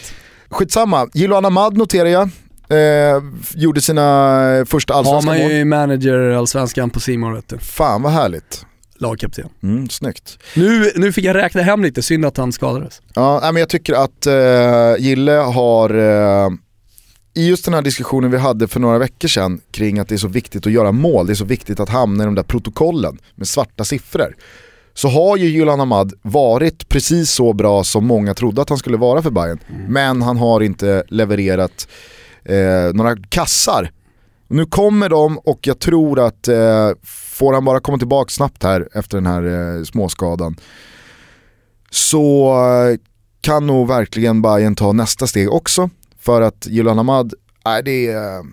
Speaker 3: Skitsamma, Jiloan Ahmad noterar jag. Eh, gjorde sina första
Speaker 4: Har
Speaker 3: allsvenska
Speaker 4: man
Speaker 3: mål.
Speaker 4: ju manager allsvenskan på Simon vet du,
Speaker 3: Fan vad härligt.
Speaker 4: lagkapten.
Speaker 3: Mm, snyggt.
Speaker 4: Nu, nu fick jag räkna hem lite, synd att han skadades.
Speaker 3: Ja, men jag tycker att eh, Gille har, eh, i just den här diskussionen vi hade för några veckor sedan kring att det är så viktigt att göra mål, det är så viktigt att hamna i de där protokollen med svarta siffror. Så har ju Julan Ahmad varit precis så bra som många trodde att han skulle vara för Bayern. Men han har inte levererat eh, några kassar. Nu kommer de och jag tror att eh, får han bara komma tillbaka snabbt här efter den här eh, småskadan så eh, kan nog verkligen Bayern ta nästa steg också. För att Julian Ahmad, nej det är eh,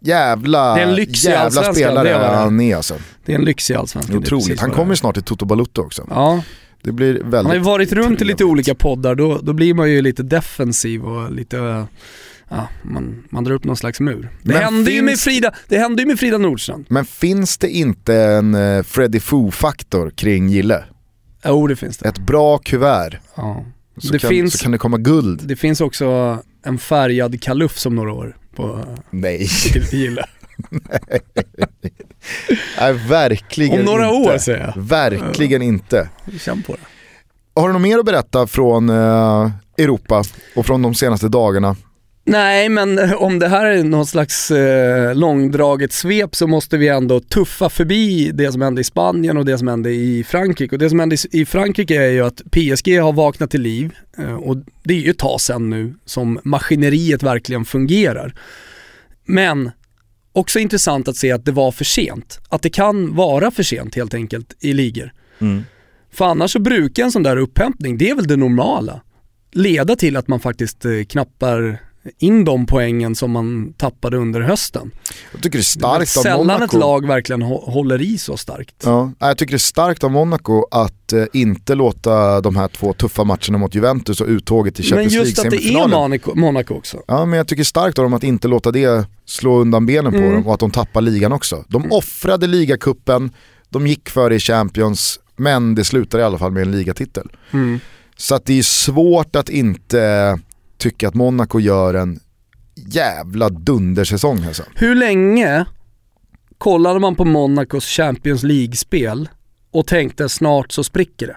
Speaker 3: jävla,
Speaker 4: Det är en lyx i
Speaker 3: jävla spelare
Speaker 4: det är det
Speaker 3: han är alltså.
Speaker 4: Det är en lyx i Allsvenskan.
Speaker 3: Otroligt. Han kommer ju snart till Toto Balutto också.
Speaker 4: Ja,
Speaker 3: Det blir väldigt
Speaker 4: han har ju varit runt i lite
Speaker 3: trevligt.
Speaker 4: olika poddar, då, då blir man ju lite defensiv och lite, ja, man, man drar upp någon slags mur. Det
Speaker 3: Men
Speaker 4: hände, ju med
Speaker 3: finns-
Speaker 4: Frida, det hände ju med Frida Nordstrand.
Speaker 3: Men finns det inte en eh, Freddy Foo-faktor kring Gille?
Speaker 4: Jo det finns det.
Speaker 3: Ett bra kuvert,
Speaker 4: Ja.
Speaker 3: Så,
Speaker 4: Det
Speaker 3: kan,
Speaker 4: finns-
Speaker 3: så kan det komma guld.
Speaker 4: Det finns också en färgad kaluff som några år på
Speaker 3: Nej,
Speaker 4: Gille.
Speaker 3: Nej verkligen
Speaker 4: Om några
Speaker 3: inte.
Speaker 4: år säger jag.
Speaker 3: Verkligen inte.
Speaker 4: Känn på det.
Speaker 3: Har du något mer att berätta från eh, Europa och från de senaste dagarna?
Speaker 4: Nej men om det här är någon slags eh, långdraget svep så måste vi ändå tuffa förbi det som hände i Spanien och det som hände i Frankrike. Och det som hände i- Frankrike är ju att PSG har vaknat till liv eh, och det är ju ett tag sedan nu som maskineriet verkligen fungerar. Men också intressant att se att det var för sent. Att det kan vara för sent helt enkelt i ligor. För annars så brukar en sån där upphämtning, det är väl det normala, leda till att man faktiskt eh, knappar in de poängen som man tappade under hösten.
Speaker 3: Jag tycker det är
Speaker 4: Det är
Speaker 3: starkt av
Speaker 4: sällan ett
Speaker 3: Monaco.
Speaker 4: lag verkligen hå- håller i så starkt.
Speaker 3: Ja, jag tycker det är starkt av Monaco att eh, inte låta de här två tuffa matcherna mot Juventus och uttåget i
Speaker 4: Men
Speaker 3: Champions
Speaker 4: just att det är. Monaco, Monaco också.
Speaker 3: Ja men jag tycker det är starkt av dem att inte låta det slå undan benen på
Speaker 4: Mm.
Speaker 3: dem och att de tappar ligan också. De offrade ligacupen, de gick för det i Champions, men det slutar i alla fall med en ligatitel.
Speaker 4: Mm.
Speaker 3: Så att det är svårt att inte tycka att Monaco gör en jävla dundersäsong alltså.
Speaker 4: Hur länge kollade man på Monacos Champions League-spel och tänkte snart så spricker det.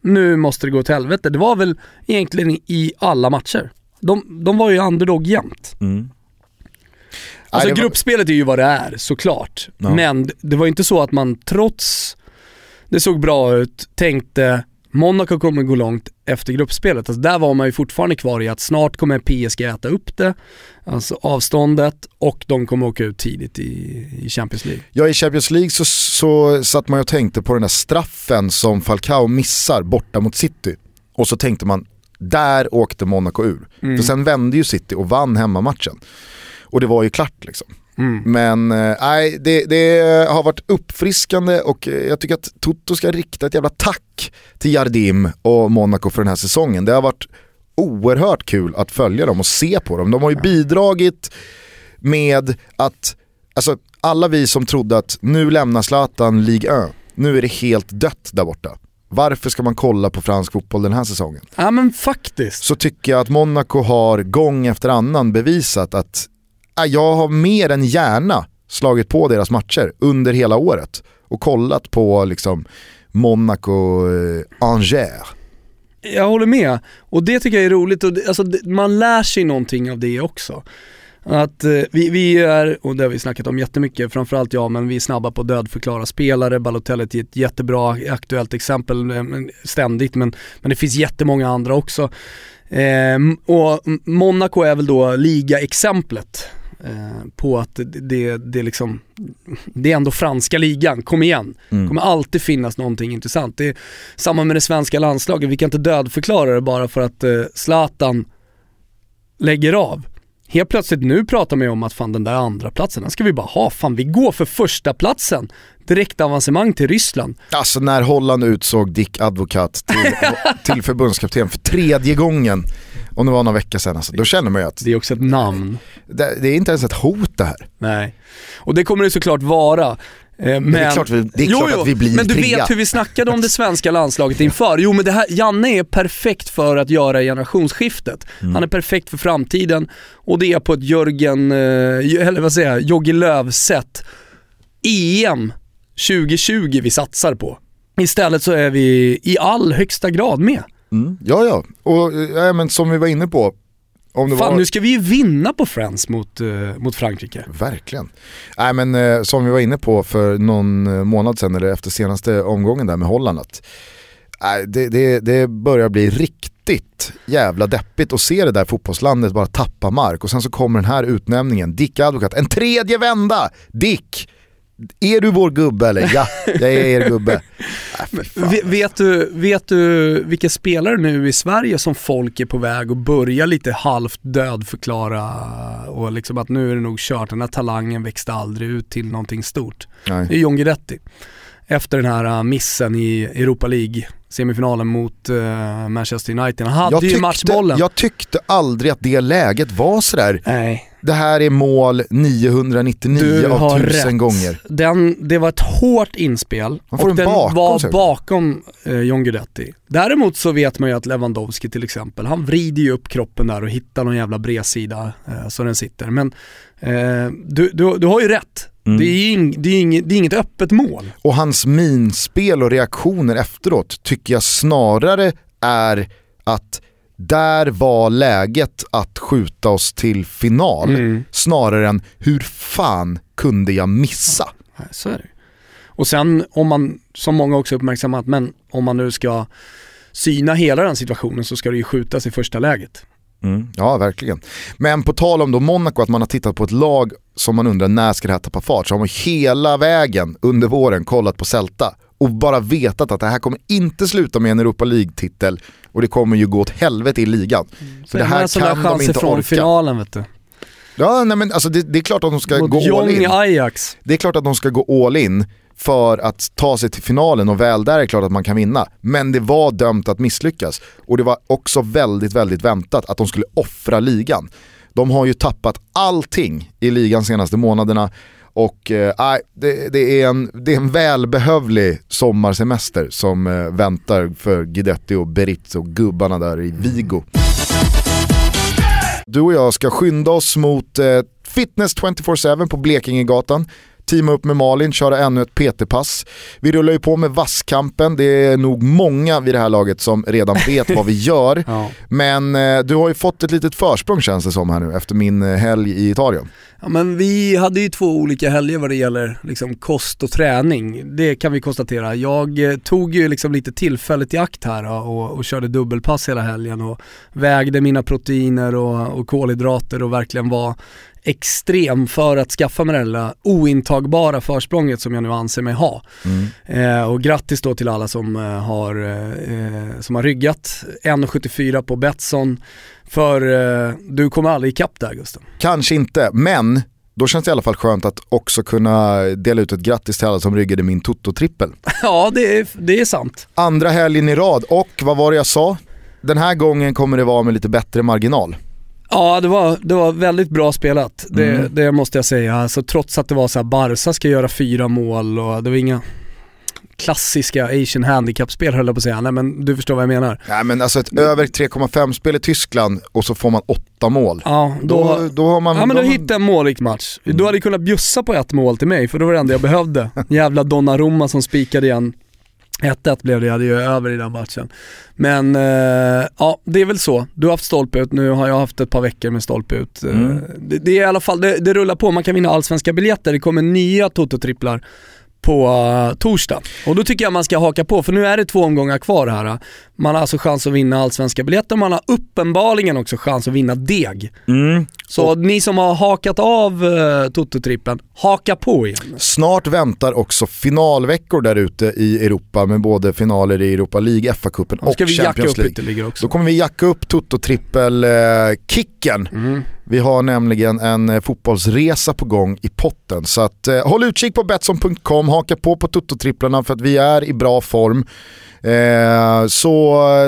Speaker 4: Nu måste det gå till helvete. Det var väl egentligen i alla matcher. De, de var ju underdog jämt. Alltså
Speaker 3: Nej, var-
Speaker 4: gruppspelet är ju vad det är såklart.
Speaker 3: Ja.
Speaker 4: Men det var inte så att man trots det såg bra ut tänkte Monaco kommer gå långt efter gruppspelet. Alltså där var man ju fortfarande kvar i att snart kommer PSG äta upp det, alltså avståndet och de kommer åka ut tidigt i, i Champions League.
Speaker 3: Ja i Champions League så, så satt man ju och tänkte på den där straffen som Falcao missar borta mot City. Och så tänkte man, där åkte Monaco ur.
Speaker 4: Mm.
Speaker 3: För sen vände ju City och vann hemmamatchen. Och det var ju klart liksom.
Speaker 4: Mm.
Speaker 3: Men eh, nej, det, det har varit uppfriskande och eh, jag tycker att Toto ska rikta ett jävla tack till Jardim och Monaco för den här säsongen. Det har varit oerhört kul att följa dem och se på dem. De har ju bidragit med att, alltså alla vi som trodde att nu lämnar Zlatan Ligue 1, nu är det helt dött där borta. Varför ska man kolla på fransk fotboll den här säsongen?
Speaker 4: Ja men faktiskt.
Speaker 3: Så tycker jag att Monaco har gång efter annan bevisat att Äh, jag har mer än gärna slagit på deras matcher under hela året och kollat på liksom Monaco eh, Angers.
Speaker 4: Jag håller med. Och det tycker jag är roligt och det, alltså, man lär sig någonting av det också. Att eh, vi, vi är, och det har vi snackat om jättemycket, framförallt jag, men vi är snabba på att dödförklara spelare. Balotelli är ett jättebra aktuellt exempel, eh, ständigt, men, men det finns jättemånga andra också. Eh, och Monaco är väl då liga-exemplet eh, på att det, det, det, liksom, det är ändå franska ligan, kom igen. Det kommer alltid finnas någonting intressant. Det är samma med det svenska landslaget, vi kan inte dödförklara det bara för att eh, Zlatan lägger av. Helt plötsligt nu pratar man ju om att fan den där andra platsen den ska vi bara ha. Fan vi går för första platsen Direkt avancemang till Ryssland.
Speaker 3: Alltså när Holland utsåg Dick Advokat till, till förbundskapten för tredje gången, om det var några veckor sedan, alltså, då känner man ju att
Speaker 4: Det är också ett namn.
Speaker 3: det, det är inte ens ett hot det här.
Speaker 4: Nej. Och det kommer det såklart vara. Eh, Men,
Speaker 3: det är klart vi- det är klart att vi blir
Speaker 4: Men du
Speaker 3: trea.
Speaker 4: vet hur vi snackade om det svenska landslaget inför. Jo men det här, Janne är perfekt för att göra generationsskiftet.
Speaker 3: Mm.
Speaker 4: Han är perfekt för framtiden och det är på ett Jörgen, eh, eller vad säger jag, Jogge Löw-sätt. EM 2020 vi satsar på. Istället så är vi i all högsta grad med.
Speaker 3: Mm. Ja ja, och eh, ja, men som vi var inne på, om det
Speaker 4: Fan
Speaker 3: var...
Speaker 4: nu ska vi ju vinna på Friends mot, eh, mot Frankrike.
Speaker 3: Verkligen. Nej men eh, som vi var inne på för någon eh, månad sedan eller efter senaste omgången där med Holland att nej, det, det, det börjar bli riktigt jävla deppigt att se det där fotbollslandet bara tappa mark och sen så kommer den här utnämningen, Dick Advokat, en tredje vända! Dick! Är du vår gubbe eller? Ja, jag är er gubbe. Äh,
Speaker 4: Vet du, vet du vilka spelare nu i Sverige som folk är på väg att börja lite halvt dödförklara och liksom att nu är det nog kört, den här talangen växte aldrig ut till någonting stort. Det är
Speaker 3: Nej.
Speaker 4: John Guidetti. Efter den här uh, missen i Europa League, semifinalen mot uh, Manchester United. Han hade
Speaker 3: Jag
Speaker 4: ju
Speaker 3: tyckte,
Speaker 4: matchbollen.
Speaker 3: jag tyckte aldrig att det läget var sådär,
Speaker 4: Nej,
Speaker 3: det här är mål 999
Speaker 4: du
Speaker 3: av tusen
Speaker 4: rätt.
Speaker 3: gånger.
Speaker 4: Den, det var ett hårt inspel och
Speaker 3: en
Speaker 4: den
Speaker 3: bakom
Speaker 4: var
Speaker 3: sig.
Speaker 4: bakom eh, John Guidetti. Däremot så vet man ju att Lewandowski till exempel, han vrider ju upp kroppen där och hittar någon jävla bredsida eh, så den sitter. Men du, du, du har ju rätt.
Speaker 3: Mm.
Speaker 4: Det, är ing, det, är inget, det är inget öppet mål.
Speaker 3: Och hans minspel och reaktioner efteråt tycker jag snarare är att där var läget att skjuta oss till final
Speaker 4: Mm.
Speaker 3: snarare än hur fan kunde jag missa?
Speaker 4: Nej, Så är det Och sen om man, som många också uppmärksammat, men om man nu ska syna hela den situationen så ska det ju skjutas i första läget.
Speaker 3: Ja, verkligen. Men på tal om då Monaco, att man har tittat på ett lag som man undrar när ska det här tappa fart, så har man hela vägen under våren kollat på Celta och bara vetat att det här kommer inte sluta med en Europa League-titel och det kommer ju gå åt helvete i ligan. För det här kan de inte
Speaker 4: ifrån
Speaker 3: orka.
Speaker 4: finalen vet du.
Speaker 3: Ja, nej, men alltså det, det är klart att de ska
Speaker 4: Mot
Speaker 3: gå all in.
Speaker 4: Ajax.
Speaker 3: Det är klart att de ska gå all in för att ta sig till finalen och väl där är det klart att man kan vinna. Men det var dömt att misslyckas. Och det var också väldigt, väldigt väntat att de skulle offra ligan. De har ju tappat allting i ligan senaste månaderna och eh, nej, det, det, är en, det är en välbehövlig sommarsemester som eh, väntar för Guidetti och Berizzo och gubbarna där i Vigo. Du och jag ska skynda oss mot eh, Fitness 24-7 på Blekingegatan. Teama upp med Malin, köra ännu ett PT-pass. Vi rullar ju på med vasskampen, det är nog många vid det här laget som redan vet vad vi gör.
Speaker 4: Ja.
Speaker 3: Men eh, du har ju fått ett litet försprång känns det som här nu efter min eh, helg i Italien.
Speaker 4: Ja, men vi hade ju två olika helger vad det gäller liksom, kost och träning. Det kan vi konstatera. Jag eh, tog ju liksom lite tillfället i akt här då, och, och körde dubbelpass hela helgen och vägde mina proteiner och, och kolhydrater och verkligen var extrem för att skaffa mig det där ointagbara försprånget som jag nu anser mig ha.
Speaker 3: Mm.
Speaker 4: Eh, och grattis då till alla som, eh, har, eh, som har ryggat 1,74 på Betsson. För eh, du kommer aldrig ikapp där Gusten.
Speaker 3: Kanske inte, men då känns det i alla fall skönt att också kunna dela ut ett grattis till alla som ryggade min Toto-trippel.
Speaker 4: ja, det är, det är sant.
Speaker 3: Andra helgen i rad och vad var det jag sa? Den här gången kommer det vara med lite bättre marginal.
Speaker 4: Ja, det var, det var väldigt bra spelat. Det,
Speaker 3: Mm.
Speaker 4: det måste jag säga. Alltså, trots att det var så här, Barca ska göra fyra mål och det var inga klassiska Asian handicap-spel höll jag på att säga. Nej men du förstår vad jag menar.
Speaker 3: Nej men alltså ett över 3,5 spel i Tyskland och så får man åtta mål.
Speaker 4: Ja, då,
Speaker 3: Då, då har man...
Speaker 4: ja men då
Speaker 3: har man-
Speaker 4: hittade jag en målrik match. Du hade kunnat bjussa på ett mål till mig för det var det enda jag behövde. Jävla Donnarumma som spikade igen. 1-1 blev det, jag hade ju över i den matchen. Men eh, ja, det är väl så. Du har haft stolpe ut, nu har jag haft ett par veckor med stolpe ut. Eh,
Speaker 3: Mm.
Speaker 4: Det, det är i alla fall, det, det rullar på, man kan vinna allsvenska biljetter. Det kommer nya Toto-tripplar på eh, torsdag. Och då tycker jag man ska haka på, för nu är det två omgångar kvar här. Man har alltså chans att vinna allsvenska biljetter, man har uppenbarligen också chans att vinna deg.
Speaker 3: Mm.
Speaker 4: Så ni som har hakat av uh, Toto-trippen, haka på igen.
Speaker 3: Snart väntar också finalveckor där ute i Europa med både finaler i Europa League, FA-cupen
Speaker 4: Då
Speaker 3: och
Speaker 4: ska vi jacka
Speaker 3: Champions
Speaker 4: upp
Speaker 3: League.
Speaker 4: ytterligare också.
Speaker 3: Då kommer vi jacka upp Toto-trippel-kicken.
Speaker 4: Mm.
Speaker 3: Vi har nämligen en eh, fotbollsresa på gång i potten. Så att, eh, håll utkik på Betsson.com, haka på på Toto-tripplarna för att vi är i bra form. Eh, så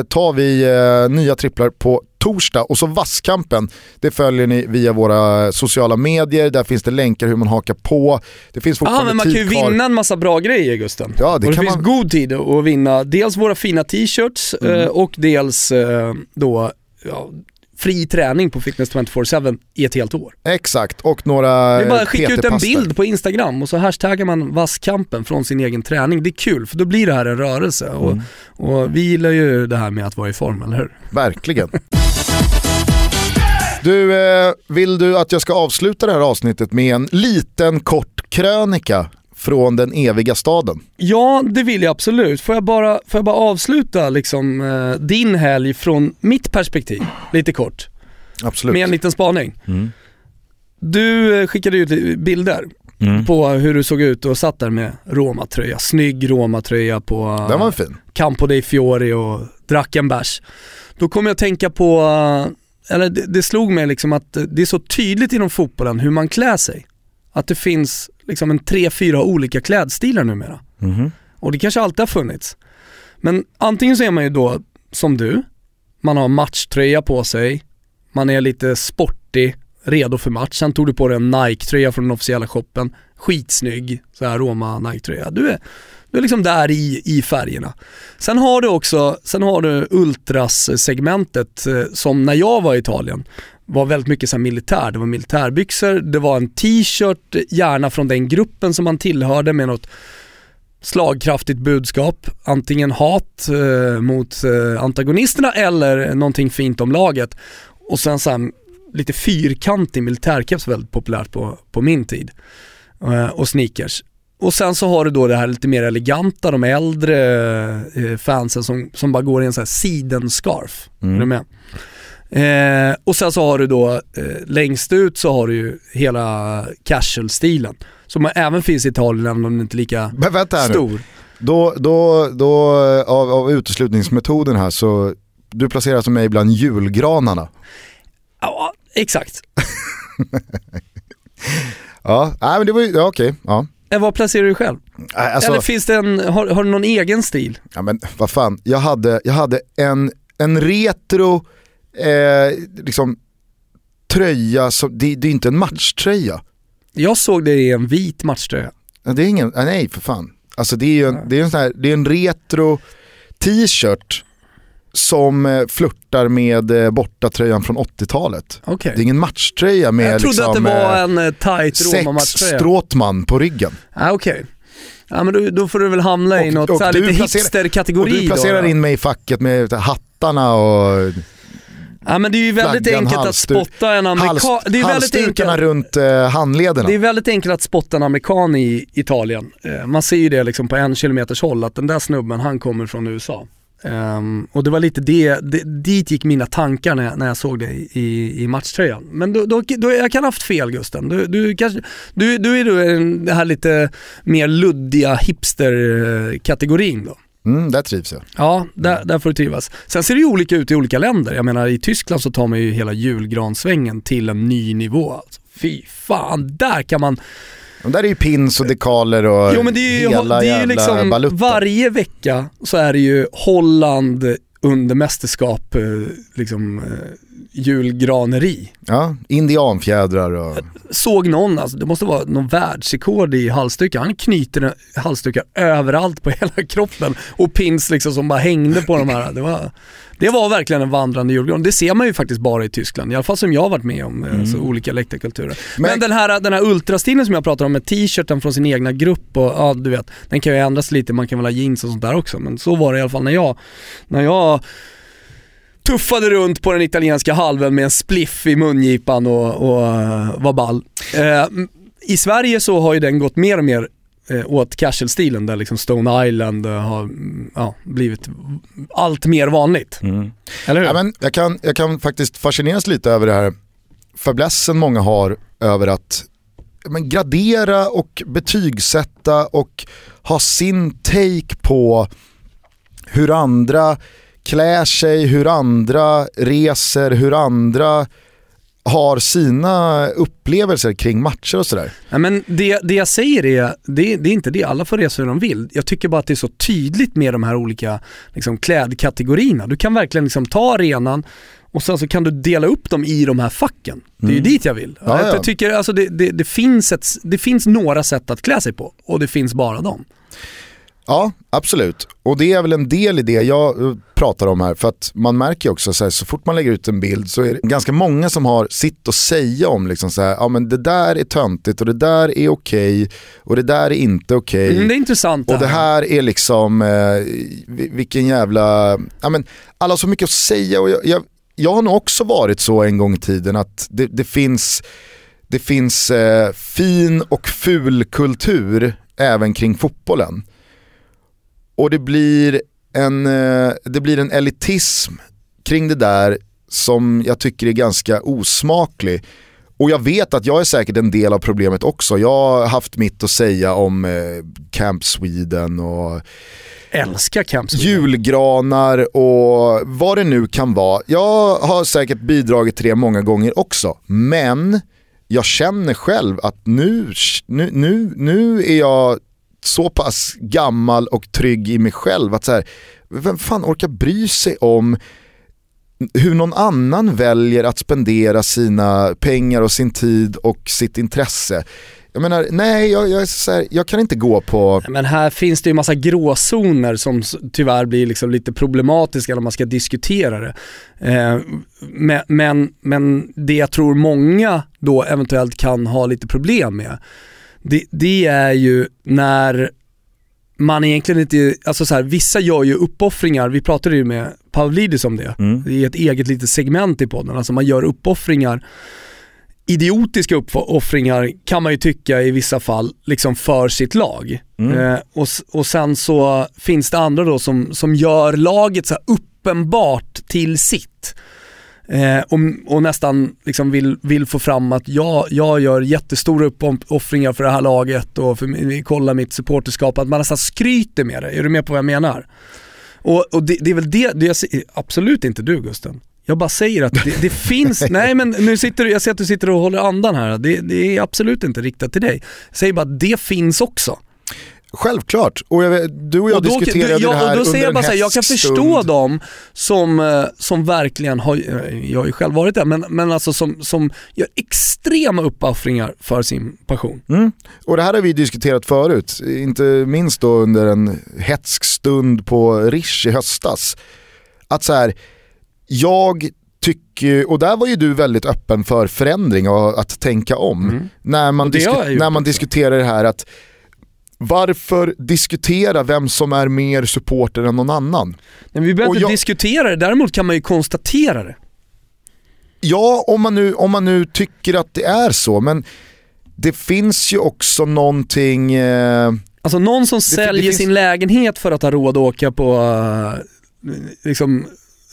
Speaker 3: tar vi eh, nya tripplar på torsdag och så Vasskampen, det följer ni via våra sociala medier, där finns det länkar hur man hakar på. Det finns fortfarande
Speaker 4: men man kan ju
Speaker 3: kvar.
Speaker 4: vinna en massa bra grejer Gusten.
Speaker 3: Ja, det
Speaker 4: och det
Speaker 3: kan
Speaker 4: finns
Speaker 3: man-
Speaker 4: god tid att vinna dels våra fina t-shirts
Speaker 3: Mm.
Speaker 4: eh, och dels eh, då ja, fri träning på Fitness 24-7 i ett helt år.
Speaker 3: Exakt, och några
Speaker 4: Det är bara att skicka ut en bild på Instagram och så hashtaggar man vasskampen från sin egen träning. Det är kul för då blir det här en rörelse och,
Speaker 3: Mm.
Speaker 4: och vi gillar ju det här med att vara i form, eller hur?
Speaker 3: Verkligen. Du, eh, vill du att jag ska avsluta det här avsnittet med en liten kort krönika från den eviga staden?
Speaker 4: Ja, det vill jag absolut. Får jag bara, får jag bara avsluta liksom, eh, din helg från mitt perspektiv, lite kort,
Speaker 3: Absolut.
Speaker 4: med en liten spaning.
Speaker 3: Mm.
Speaker 4: Du eh, skickade ut bilder
Speaker 3: Mm.
Speaker 4: på hur du såg ut och satt där med Roma-tröja, snygg Roma-tröja på
Speaker 3: Den var fin.
Speaker 4: Campo dei Fiori och drack en bärs. Då kom jag att tänka på, eh, eller det, det slog mig liksom att det är så tydligt inom fotbollen hur man klär sig. Att det finns liksom en tre, fyra olika klädstilar numera.
Speaker 3: Mhm.
Speaker 4: Och det kanske alltid har funnits. Men antingen så är man ju då som du, man har matchtröja på sig, man är lite sportig, redo för match. Sen tog du på dig en Nike-tröja från den officiella shoppen, skitsnygg, så här Roma Nike-tröja. Du är, du är liksom där i, i färgerna. Sen har du också, sen har du Ultras-segmentet eh, som när jag var i Italien var väldigt mycket så militär. Det var militärbyxor, det var en t-shirt, gärna från den gruppen som man tillhörde med något slagkraftigt budskap, antingen hat eh, mot eh, antagonisterna eller någonting fint om laget. Och sen så här, lite fyrkantig militärkeps väldigt populärt på, på min tid. Eh, och sneakers. Och sen så har du då det här lite mer eleganta, de äldre eh, fansen som, som bara går i en sån här sidenscarf.
Speaker 3: Mm.
Speaker 4: Är du med? Eh, och sen så har du då, eh, längst ut så har du ju hela casual-stilen. Som även finns i Italien, även om den inte är lika
Speaker 3: Men vänta här nu.
Speaker 4: stor.
Speaker 3: Då, då, då av, av uteslutningsmetoden här så du placerar alltså mig bland julgranarna.
Speaker 4: Ja, exakt.
Speaker 3: Ja, nej, men det var ju, ja, okej. Ja.
Speaker 4: Eh, Vad placerar du själv?
Speaker 3: Nej, Alltså,
Speaker 4: Eller finns det en, har, har du någon egen stil?
Speaker 3: ja, men vad fan, jag hade, jag hade en, en retro eh, liksom, tröja, som, det, det är inte en matchtröja.
Speaker 4: Jag såg det i en vit matchtröja.
Speaker 3: Ja, Det är ingen, nej för fan. Alltså det är ju en, det är en, sån här, det är en retro t-shirt som eh, flörtar med eh, bortatröjan från 80-talet.
Speaker 4: Okej.
Speaker 3: Det är ingen matchtröja med
Speaker 4: Jag trodde
Speaker 3: liksom,
Speaker 4: att det var
Speaker 3: eh,
Speaker 4: en tight
Speaker 3: sex stråtman på ryggen.
Speaker 4: Ah, Okej. Ja men då, då får du väl hamna i
Speaker 3: Och-
Speaker 4: något
Speaker 3: och
Speaker 4: så här lite hipster-kategori
Speaker 3: Och du placerar
Speaker 4: då,
Speaker 3: in mig i facket med hattarna och
Speaker 4: Ja men det är ju väldigt
Speaker 3: flaggan,
Speaker 4: enkelt att spotta en amerikan.
Speaker 3: hals,
Speaker 4: Det är väldigt
Speaker 3: halsdukarna
Speaker 4: enkelt.
Speaker 3: runt eh, handlederna.
Speaker 4: Det är väldigt enkelt att spotta en amerikan i Italien. Eh, Man ser ju det liksom på en kilometers håll att den där snubben han kommer från USA. Um, och det var lite det, det, dit gick mina tankar när jag, när jag såg det i, i matchtröjan. Men då, då, då, jag kan ha haft fel Gusten. Du, du, kanske, du, du är du den här lite mer luddiga hipster-kategorin då.
Speaker 3: Mm, där trivs jag.
Speaker 4: Ja, där, där får du trivas. Sen ser det ju olika ut i olika länder. Jag menar i Tyskland så tar man ju hela julgransvängen till en ny nivå. Alltså, fy fan, där kan man
Speaker 3: de där är ju pins och dekaler och
Speaker 4: jo, men det är ju,
Speaker 3: hela
Speaker 4: det är ju liksom. Varje vecka så är det ju Holland under mästerskap, eh, liksom eh, julgraneri.
Speaker 3: Ja, indianfjädrar och...
Speaker 4: Såg någon, alltså, det måste vara någon världsrekord i halsdukar. Han knyter halsdukar överallt på hela kroppen och pins liksom som bara hängde på de här. Det var, det var verkligen en vandrande julgran. Det ser man ju faktiskt bara i Tyskland, i alla fall som jag har varit med om, eh, mm. så olika läktarkulturer. Men, Men, den här, den här ultrastilen som jag pratar om med t-shirten från sin egna grupp och ja du vet, den kan ju ändras lite, man kan väl ha jeans och sånt där också. Men så var det i alla fall när jag, när jag tuffade runt på den italienska halvön med en spliff i mungipan och, och uh, var ball. Uh, I Sverige så har ju den gått mer och mer åt casual-stilen där liksom Stone Island uh, har uh, blivit allt mer vanligt. Mm. Eller hur?
Speaker 3: Ja, men jag, kan, jag kan faktiskt fascineras lite över det här fäblessen många har över att men, gradera och betygsätta och ha sin take på hur andra klär sig, hur andra reser, hur andra har sina upplevelser kring matcher och sådär.
Speaker 4: Ja, men det, det jag säger är, det, det, är inte det, alla får resa hur de vill. Jag tycker bara att det är så tydligt med de här olika liksom, klädkategorierna. Du kan verkligen liksom, ta arenan och sen så kan du dela upp dem i de här facken. Det är ju mm. dit jag vill. Ja, ja. Jag tycker alltså det, det, finns ett, det finns några sätt att klä sig på och det finns bara dem.
Speaker 3: Ja, absolut. Och det är väl en del i det jag eh, pratar om här. För att man märker också så, här, så fort man lägger ut en bild så är det ganska många som har sitt att säga om liksom så här, ja men det där är töntigt och det där är okej och det där är inte okej.
Speaker 4: Mm, det är intressant.
Speaker 3: Och det här är liksom, eh, vilken jävla, ja men alla har så mycket att säga och jag, jag, jag har nog också varit så en gång i tiden att det, det finns det finns eh, fin och ful kultur även kring fotbollen. Och det blir, en, eh, det blir en elitism kring det där som jag tycker är ganska osmaklig. Och jag vet att jag är säkert en del av problemet också. Jag har haft mitt att säga om eh, Camp Sweden och
Speaker 4: Älskar Camp Sweden.
Speaker 3: julgranar och vad det nu kan vara. Jag har säkert bidragit till det många gånger också. Men jag känner själv att nu, nu, nu, nu är jag så pass gammal och trygg i mig själv att så här, vem fan orkar bry sig om hur någon annan väljer att spendera sina pengar och sin tid och sitt intresse. Jag menar, nej jag, jag, här, jag, kan inte gå på...
Speaker 4: Men här finns det ju massa gråzoner som tyvärr blir liksom lite problematiska när man ska diskutera det. Eh, men, men, men det jag tror många då eventuellt kan ha lite problem med det, det är ju när man egentligen inte, alltså så här, vissa gör ju uppoffringar, vi pratade ju med Pavlidis om det, mm. det är ett eget litet segment i podden, alltså man gör uppoffringar idiotiska uppoffringar kan man ju tycka i vissa fall, liksom för sitt lag. Mm. Eh, och, och sen så finns det andra då som, som gör laget så uppenbart till sitt. Eh, och, och, nästan liksom vill, vill få fram att jag, jag gör jättestora uppoffringar för det här laget och för, kolla mitt supporterskap, att man nästan skryter med det. Är du med på vad jag menar? Och, och det, det, är väl det, det jag absolut inte du Gusten. Jag bara säger att det, det finns, nej men nu sitter du, jag ser att du sitter och håller andan här, det, det är absolut inte riktat till dig. Jag säger bara att det finns också.
Speaker 3: Självklart, och jag, du och jag och då, diskuterade du, ja, det här och då säger
Speaker 4: jag
Speaker 3: bara så här,
Speaker 4: Jag kan förstå dem som, eh, som verkligen har, jag har ju själv varit där, men, men alltså som, som gör extrema uppoffringar för sin passion.
Speaker 3: Mm. Och det här har vi diskuterat förut, inte minst då under en hetsk stund på Rish i höstas. Att så här, jag tycker, och där var ju du väldigt öppen för förändring och att tänka om. Mm. När man, disk- när man diskuterar det här att varför diskutera vem som är mer supporter än någon annan?
Speaker 4: Men vi behöver inte jag... diskutera det, däremot kan man ju konstatera det.
Speaker 3: Ja, om man, nu, om man nu tycker att det är så, men det finns ju också någonting... Eh...
Speaker 4: Alltså någon som det, säljer det finns... sin lägenhet för att ha råd att åka på uh, liksom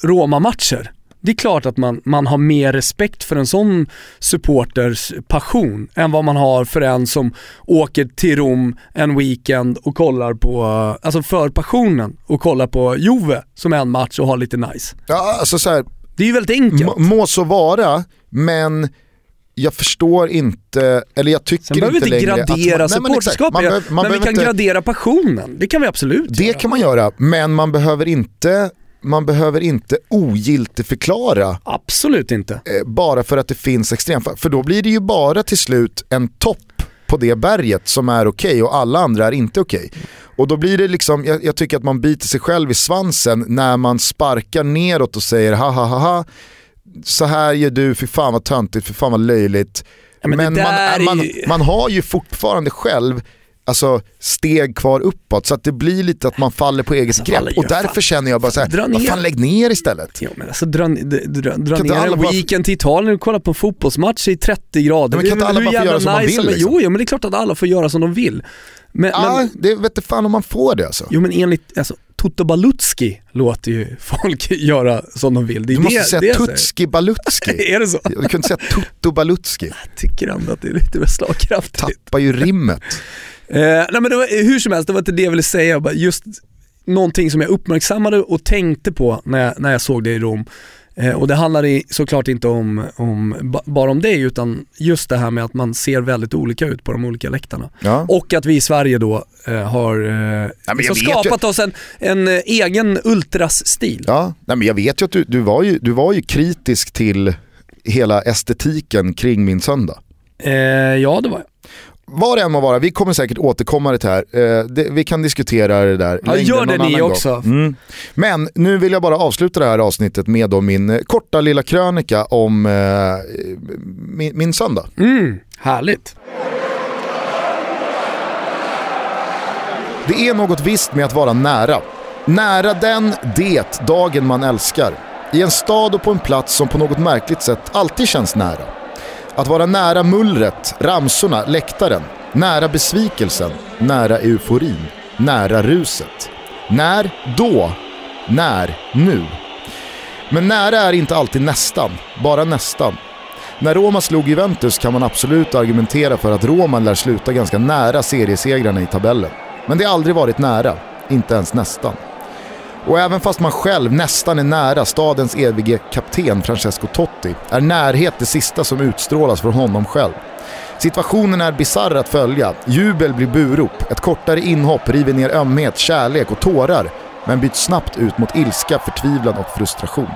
Speaker 4: Roma-matcher. Det är klart att man, man har mer respekt för en sån supporters passion än vad man har för en som åker till Rom en weekend och kollar på, alltså för passionen och kollar på Juve som en match och har lite nice.
Speaker 3: Ja, alltså så här,
Speaker 4: Det är ju väldigt enkelt.
Speaker 3: må, så vara, men jag förstår inte, eller jag tycker
Speaker 4: Sen behöver vi
Speaker 3: inte
Speaker 4: inte
Speaker 3: längre
Speaker 4: gradera
Speaker 3: att man,
Speaker 4: supporterskapet,
Speaker 3: man behöver- man
Speaker 4: men vi kan
Speaker 3: inte-
Speaker 4: gradera passionen. Det kan vi absolut
Speaker 3: Det
Speaker 4: göra.
Speaker 3: kan man göra, men man behöver inte, man behöver inte ogiltigförklara
Speaker 4: Absolut inte.
Speaker 3: eh, bara för att det finns extremfall. För då blir det ju bara till slut en topp på det berget som är okej och alla andra är inte okej. Och då blir det liksom, jag, jag tycker att man biter sig själv i svansen när man sparkar neråt och säger ha ha ha ha så här gör du, för fan vad töntigt, för fan vad löjligt.
Speaker 4: Ja, men
Speaker 3: men man, man,
Speaker 4: ju-
Speaker 3: man har ju fortfarande själv alltså, steg kvar uppåt så att det blir lite att man faller på eget grepp.
Speaker 4: alla gör
Speaker 3: Och därför
Speaker 4: fan-
Speaker 3: känner jag bara så här,
Speaker 4: ner.
Speaker 3: vad fan lägg ner istället.
Speaker 4: Jo men alltså dra, dra, dra, ner en
Speaker 3: bara-
Speaker 4: weekend till Italien och kolla på en fotbollsmatch i 30 grader.
Speaker 3: Men kan inte alla bara få göra som man
Speaker 4: nice
Speaker 3: vill, liksom?
Speaker 4: Jo, jo men det är klart att alla får göra som de vill. Men,
Speaker 3: Ja,
Speaker 4: men,
Speaker 3: det vet inte fan om man får det alltså.
Speaker 4: jo men enligt, alltså Toto Balutski låter ju folk göra som de vill. Det
Speaker 3: Du måste
Speaker 4: det,
Speaker 3: säga
Speaker 4: det.
Speaker 3: Tutski Balutski.
Speaker 4: Är det så?
Speaker 3: Du kunde inte säga Tutto Balutski.
Speaker 4: Jag tycker ändå att det är lite mer slagkraftigt.
Speaker 3: Tappar ju rimmet.
Speaker 4: Eh, nej men det var, hur som helst, det var inte det jag ville säga. Just någonting som jag uppmärksammade och tänkte på när jag, när jag såg det i Rom. Eh, och det handlar i, såklart inte om, om, ba- bara om det utan just det här med att man ser väldigt olika ut på de olika läktarna.
Speaker 3: Ja.
Speaker 4: Och att vi i Sverige då eh, har eh,
Speaker 3: jag
Speaker 4: liksom
Speaker 3: vet ju-
Speaker 4: skapat oss en, en eh, egen ultras-stil.
Speaker 3: Ja, nej, men jag vet ju att du, du, var ju, du var ju kritisk till hela estetiken kring min söndag.
Speaker 4: Eh, ja det var jag.
Speaker 3: Vad det än må vara, vi kommer säkert återkomma till det här. Eh, det, vi kan diskutera det där
Speaker 4: Ja, gör det ni också.
Speaker 3: Mm. Men nu vill jag bara avsluta det här avsnittet med då min eh, korta lilla krönika om eh, min, min söndag.
Speaker 4: Mm, härligt.
Speaker 3: Det är något visst med att vara nära. Nära den, det, dagen man älskar. I en stad och på en plats som på något märkligt sätt alltid känns nära. Att vara nära mullret, ramsorna, läktaren. Nära besvikelsen, nära euforin, nära ruset. När? Då. När? Nu. Men nära är inte alltid nästan, bara nästan. När Roma slog Juventus kan man absolut argumentera för att Roma lär sluta ganska nära seriesegrarna i tabellen. Men det har aldrig varit nära, inte ens nästan. Och även fast man själv nästan är nära stadens evige kapten Francesco Totti är närhet det sista som utstrålas från honom själv. Situationen är bisarr att följa, jubel blir burop, ett kortare inhopp river ner ömhet, kärlek och tårar men byts snabbt ut mot ilska, förtvivlan och frustration.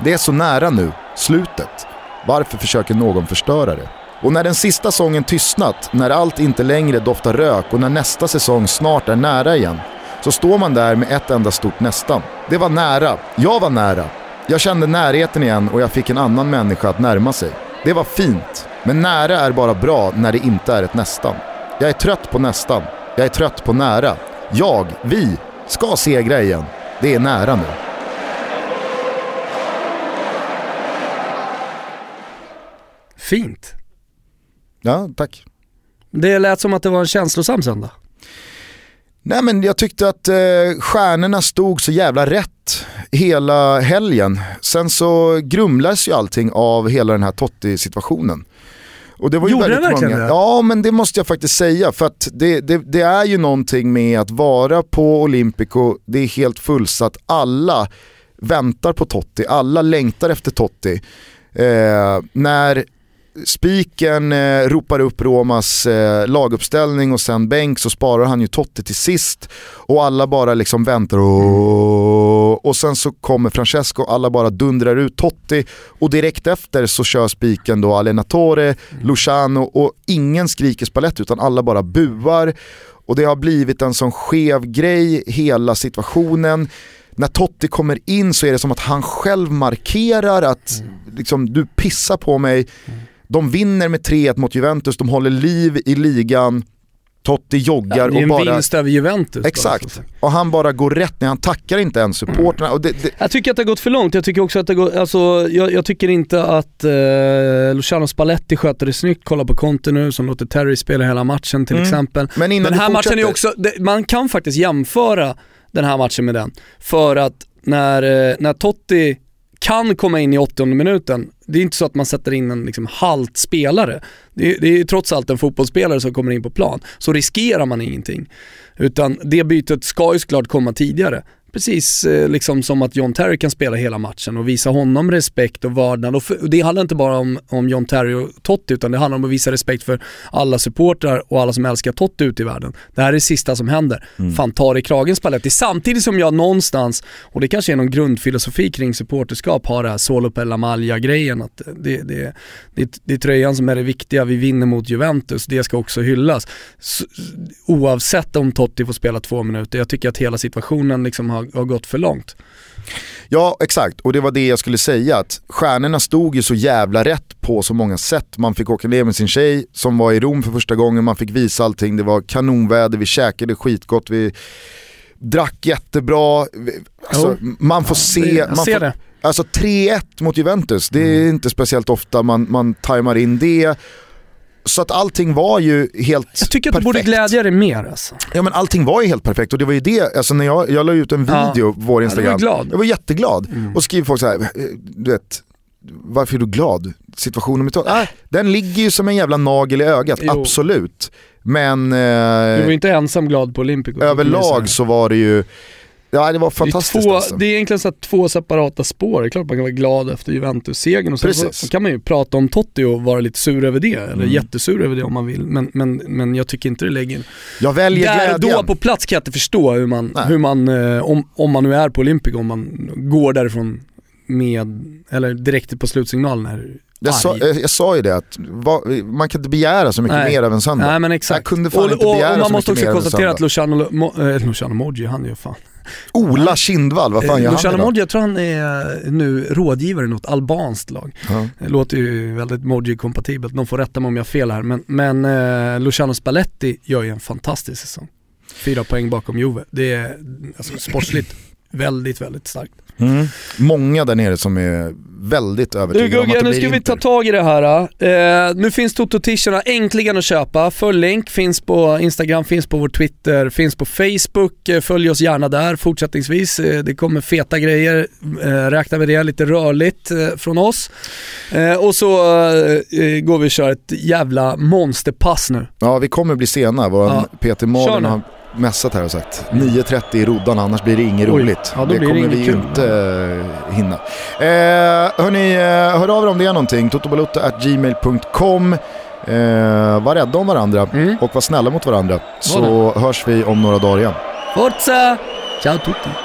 Speaker 3: Det är så nära nu, slutet. Varför försöker någon förstöra det? Och när den sista sången tystnat, när allt inte längre doftar rök och när nästa säsong snart är nära igen, så står man där med ett enda stort nästan. Det var nära, jag var nära. Jag kände närheten igen och jag fick en annan människa att närma sig. Det var fint, men nära är bara bra när det inte är ett nästan. Jag är trött på nästan, jag är trött på nära. Jag, vi, ska segra igen. Det är nära nu.
Speaker 4: Fint.
Speaker 3: Ja, tack.
Speaker 4: Det lät som att det var en känslosam söndag.
Speaker 3: Nej men jag tyckte att eh, stjärnorna stod så jävla rätt hela helgen. Sen så grumlades ju allting av hela den här Totti-situationen. Och det var ju
Speaker 4: Gjorde
Speaker 3: väldigt
Speaker 4: den
Speaker 3: många.
Speaker 4: det?
Speaker 3: Ja men det måste jag faktiskt säga för att det, det, det är ju någonting med att vara på Olympico, det är helt fullsatt, alla väntar på Totti, alla längtar efter Totti. Eh, när Spiken eh, ropar upp Romas eh, laguppställning och sen bänk så sparar han ju Totti till sist. Och alla bara liksom väntar och, och sen så kommer Francesco och alla bara dundrar ut Totti. Och direkt efter så kör Spiken då Allenatore, Luciano och ingen skriker spalett utan alla bara buar. Och det har blivit en sån skev grej, hela situationen. När Totti kommer in så är det som att han själv markerar att liksom, du pissar på mig. De vinner med 3-1 mot Juventus, de håller liv i ligan. Totti joggar
Speaker 4: det är
Speaker 3: och
Speaker 4: en
Speaker 3: bara...
Speaker 4: vinst över Juventus. bara,
Speaker 3: Exakt,
Speaker 4: säga.
Speaker 3: och han bara går rätt ner, han tackar inte ens supportrarna. Och det, det,
Speaker 4: Jag tycker att det har gått för långt. Jag tycker också att det går, alltså, jag, jag tycker inte att eh, Luciano Spalletti sköter det snyggt. Kolla på Conte nu som låter Terry spela hela matchen till
Speaker 3: Mm.
Speaker 4: exempel.
Speaker 3: men innan
Speaker 4: Den här
Speaker 3: du
Speaker 4: matchen är
Speaker 3: fortsätter-
Speaker 4: också, det, man kan faktiskt jämföra den här matchen med den. För att när, eh, när Totti kan komma in i 80 minuten, det är inte så att man sätter in en liksom halt spelare. Det är, det är trots allt en fotbollsspelare som kommer in på plan, så riskerar man ingenting. Utan det bytet ska ju såklart komma tidigare. Precis eh, liksom som att John Terry kan spela hela matchen och visa honom respekt och vördnad. Och, och det handlar inte bara om, om John Terry och Totti utan det handlar om att visa respekt för alla supportrar och alla som älskar Totti ute i världen. Det här är det sista som händer. Mm. Fan tar i kragen Spalletti. Samtidigt som jag någonstans, och det kanske är någon grundfilosofi kring supporterskap, har det här Solo per la Maglia-grejen. Att det, det, det, det är tröjan som är det viktiga, vi vinner mot Juventus, det ska också hyllas. Så, oavsett om Totti får spela två minuter, jag tycker att hela situationen liksom har har, gått för långt.
Speaker 3: Ja exakt, och det var det jag skulle säga. att Stjärnorna stod ju så jävla rätt på så många sätt. Man fick åka ner med sin tjej som var i Rom för första gången, man fick visa allting. Det var kanonväder, vi käkade skitgott, vi drack jättebra. Alltså, man får se... Man får, Alltså 3-1 mot Juventus, det är mm. inte speciellt ofta man, man tajmar in det. Så att allting var ju helt
Speaker 4: Jag tycker
Speaker 3: att
Speaker 4: du borde glädja dig mer alltså.
Speaker 3: Ja men allting var ju helt perfekt och det var ju det, alltså när jag, jag la ut en video på vår Instagram, ja,
Speaker 4: glad.
Speaker 3: jag var jätteglad. Mm. Och skriver folk så här, eh, du vet, varför är du glad? Situationen med äh, Den ligger ju som en jävla nagel i ögat, jo. absolut. Men... Eh,
Speaker 4: du var inte ensam glad på Olympico.
Speaker 3: Överlag så var det ju Ja det var fantastiskt
Speaker 4: det är, två,
Speaker 3: alltså.
Speaker 4: det är egentligen så två separata spår, det är klart man kan vara glad efter Juventus-segern och sen så kan man ju prata om Totti och vara lite sur över det, eller mm. jättesur över det om man vill. Men, men, men jag tycker inte det lägger...
Speaker 3: Jag väljer
Speaker 4: Där
Speaker 3: glädjen.
Speaker 4: då på plats kan jag inte förstå hur man, hur man eh, om, om man nu är på Olympico, om man går därifrån med, eller direkt på slutsignalen här
Speaker 3: jag sa, jag sa, ju det, att man kan inte begära så mycket Nej. mer av en söndag.
Speaker 4: Nej men exakt.
Speaker 3: Jag kunde fan och, inte begära och, och
Speaker 4: man
Speaker 3: måste
Speaker 4: också konstatera att Luciano, Mo, äh, Luciano Moggi, han är ju fan
Speaker 3: Ola Kindvall, vad fan gör
Speaker 4: Luciano
Speaker 3: han idag?
Speaker 4: Moggi, jag tror han är nu rådgivare i något albanskt lag. Ja. Det låter ju väldigt Moggi-kompatibelt, de får rätta mig om jag har fel här. Men, men eh, Luciano Spalletti gör ju en fantastisk säsong. Fyra poäng bakom Juve. Det är alltså, sportsligt väldigt, väldigt starkt.
Speaker 3: Mm. Många där nere som är väldigt övertygade om att det
Speaker 4: Nu ska vi ta tag i det här. Uh, nu finns Toto-t-shirtarna äntligen att köpa. Följ-länk finns på Instagram, finns på vår Twitter, finns på Facebook. Uh, följ oss gärna där fortsättningsvis. Uh, det kommer feta grejer, räkna med det, lite rörligt från oss. och så går vi och kör ett jävla monsterpass nu.
Speaker 3: Ja, vi kommer bli sena. Vår ja. Peter Malin har messat här och sagt 9.30 i roddan annars blir det inget Oj. roligt.
Speaker 4: Ja,
Speaker 3: det kommer vi ju inte uh, hinna. Eh, hörni, uh, hör av er om det är någonting. totobalutta.gmail.com eh, Var rädda om varandra mm. och var snälla mot varandra. Så hörs vi om några dagar igen.
Speaker 4: Forza! Ciao tutti!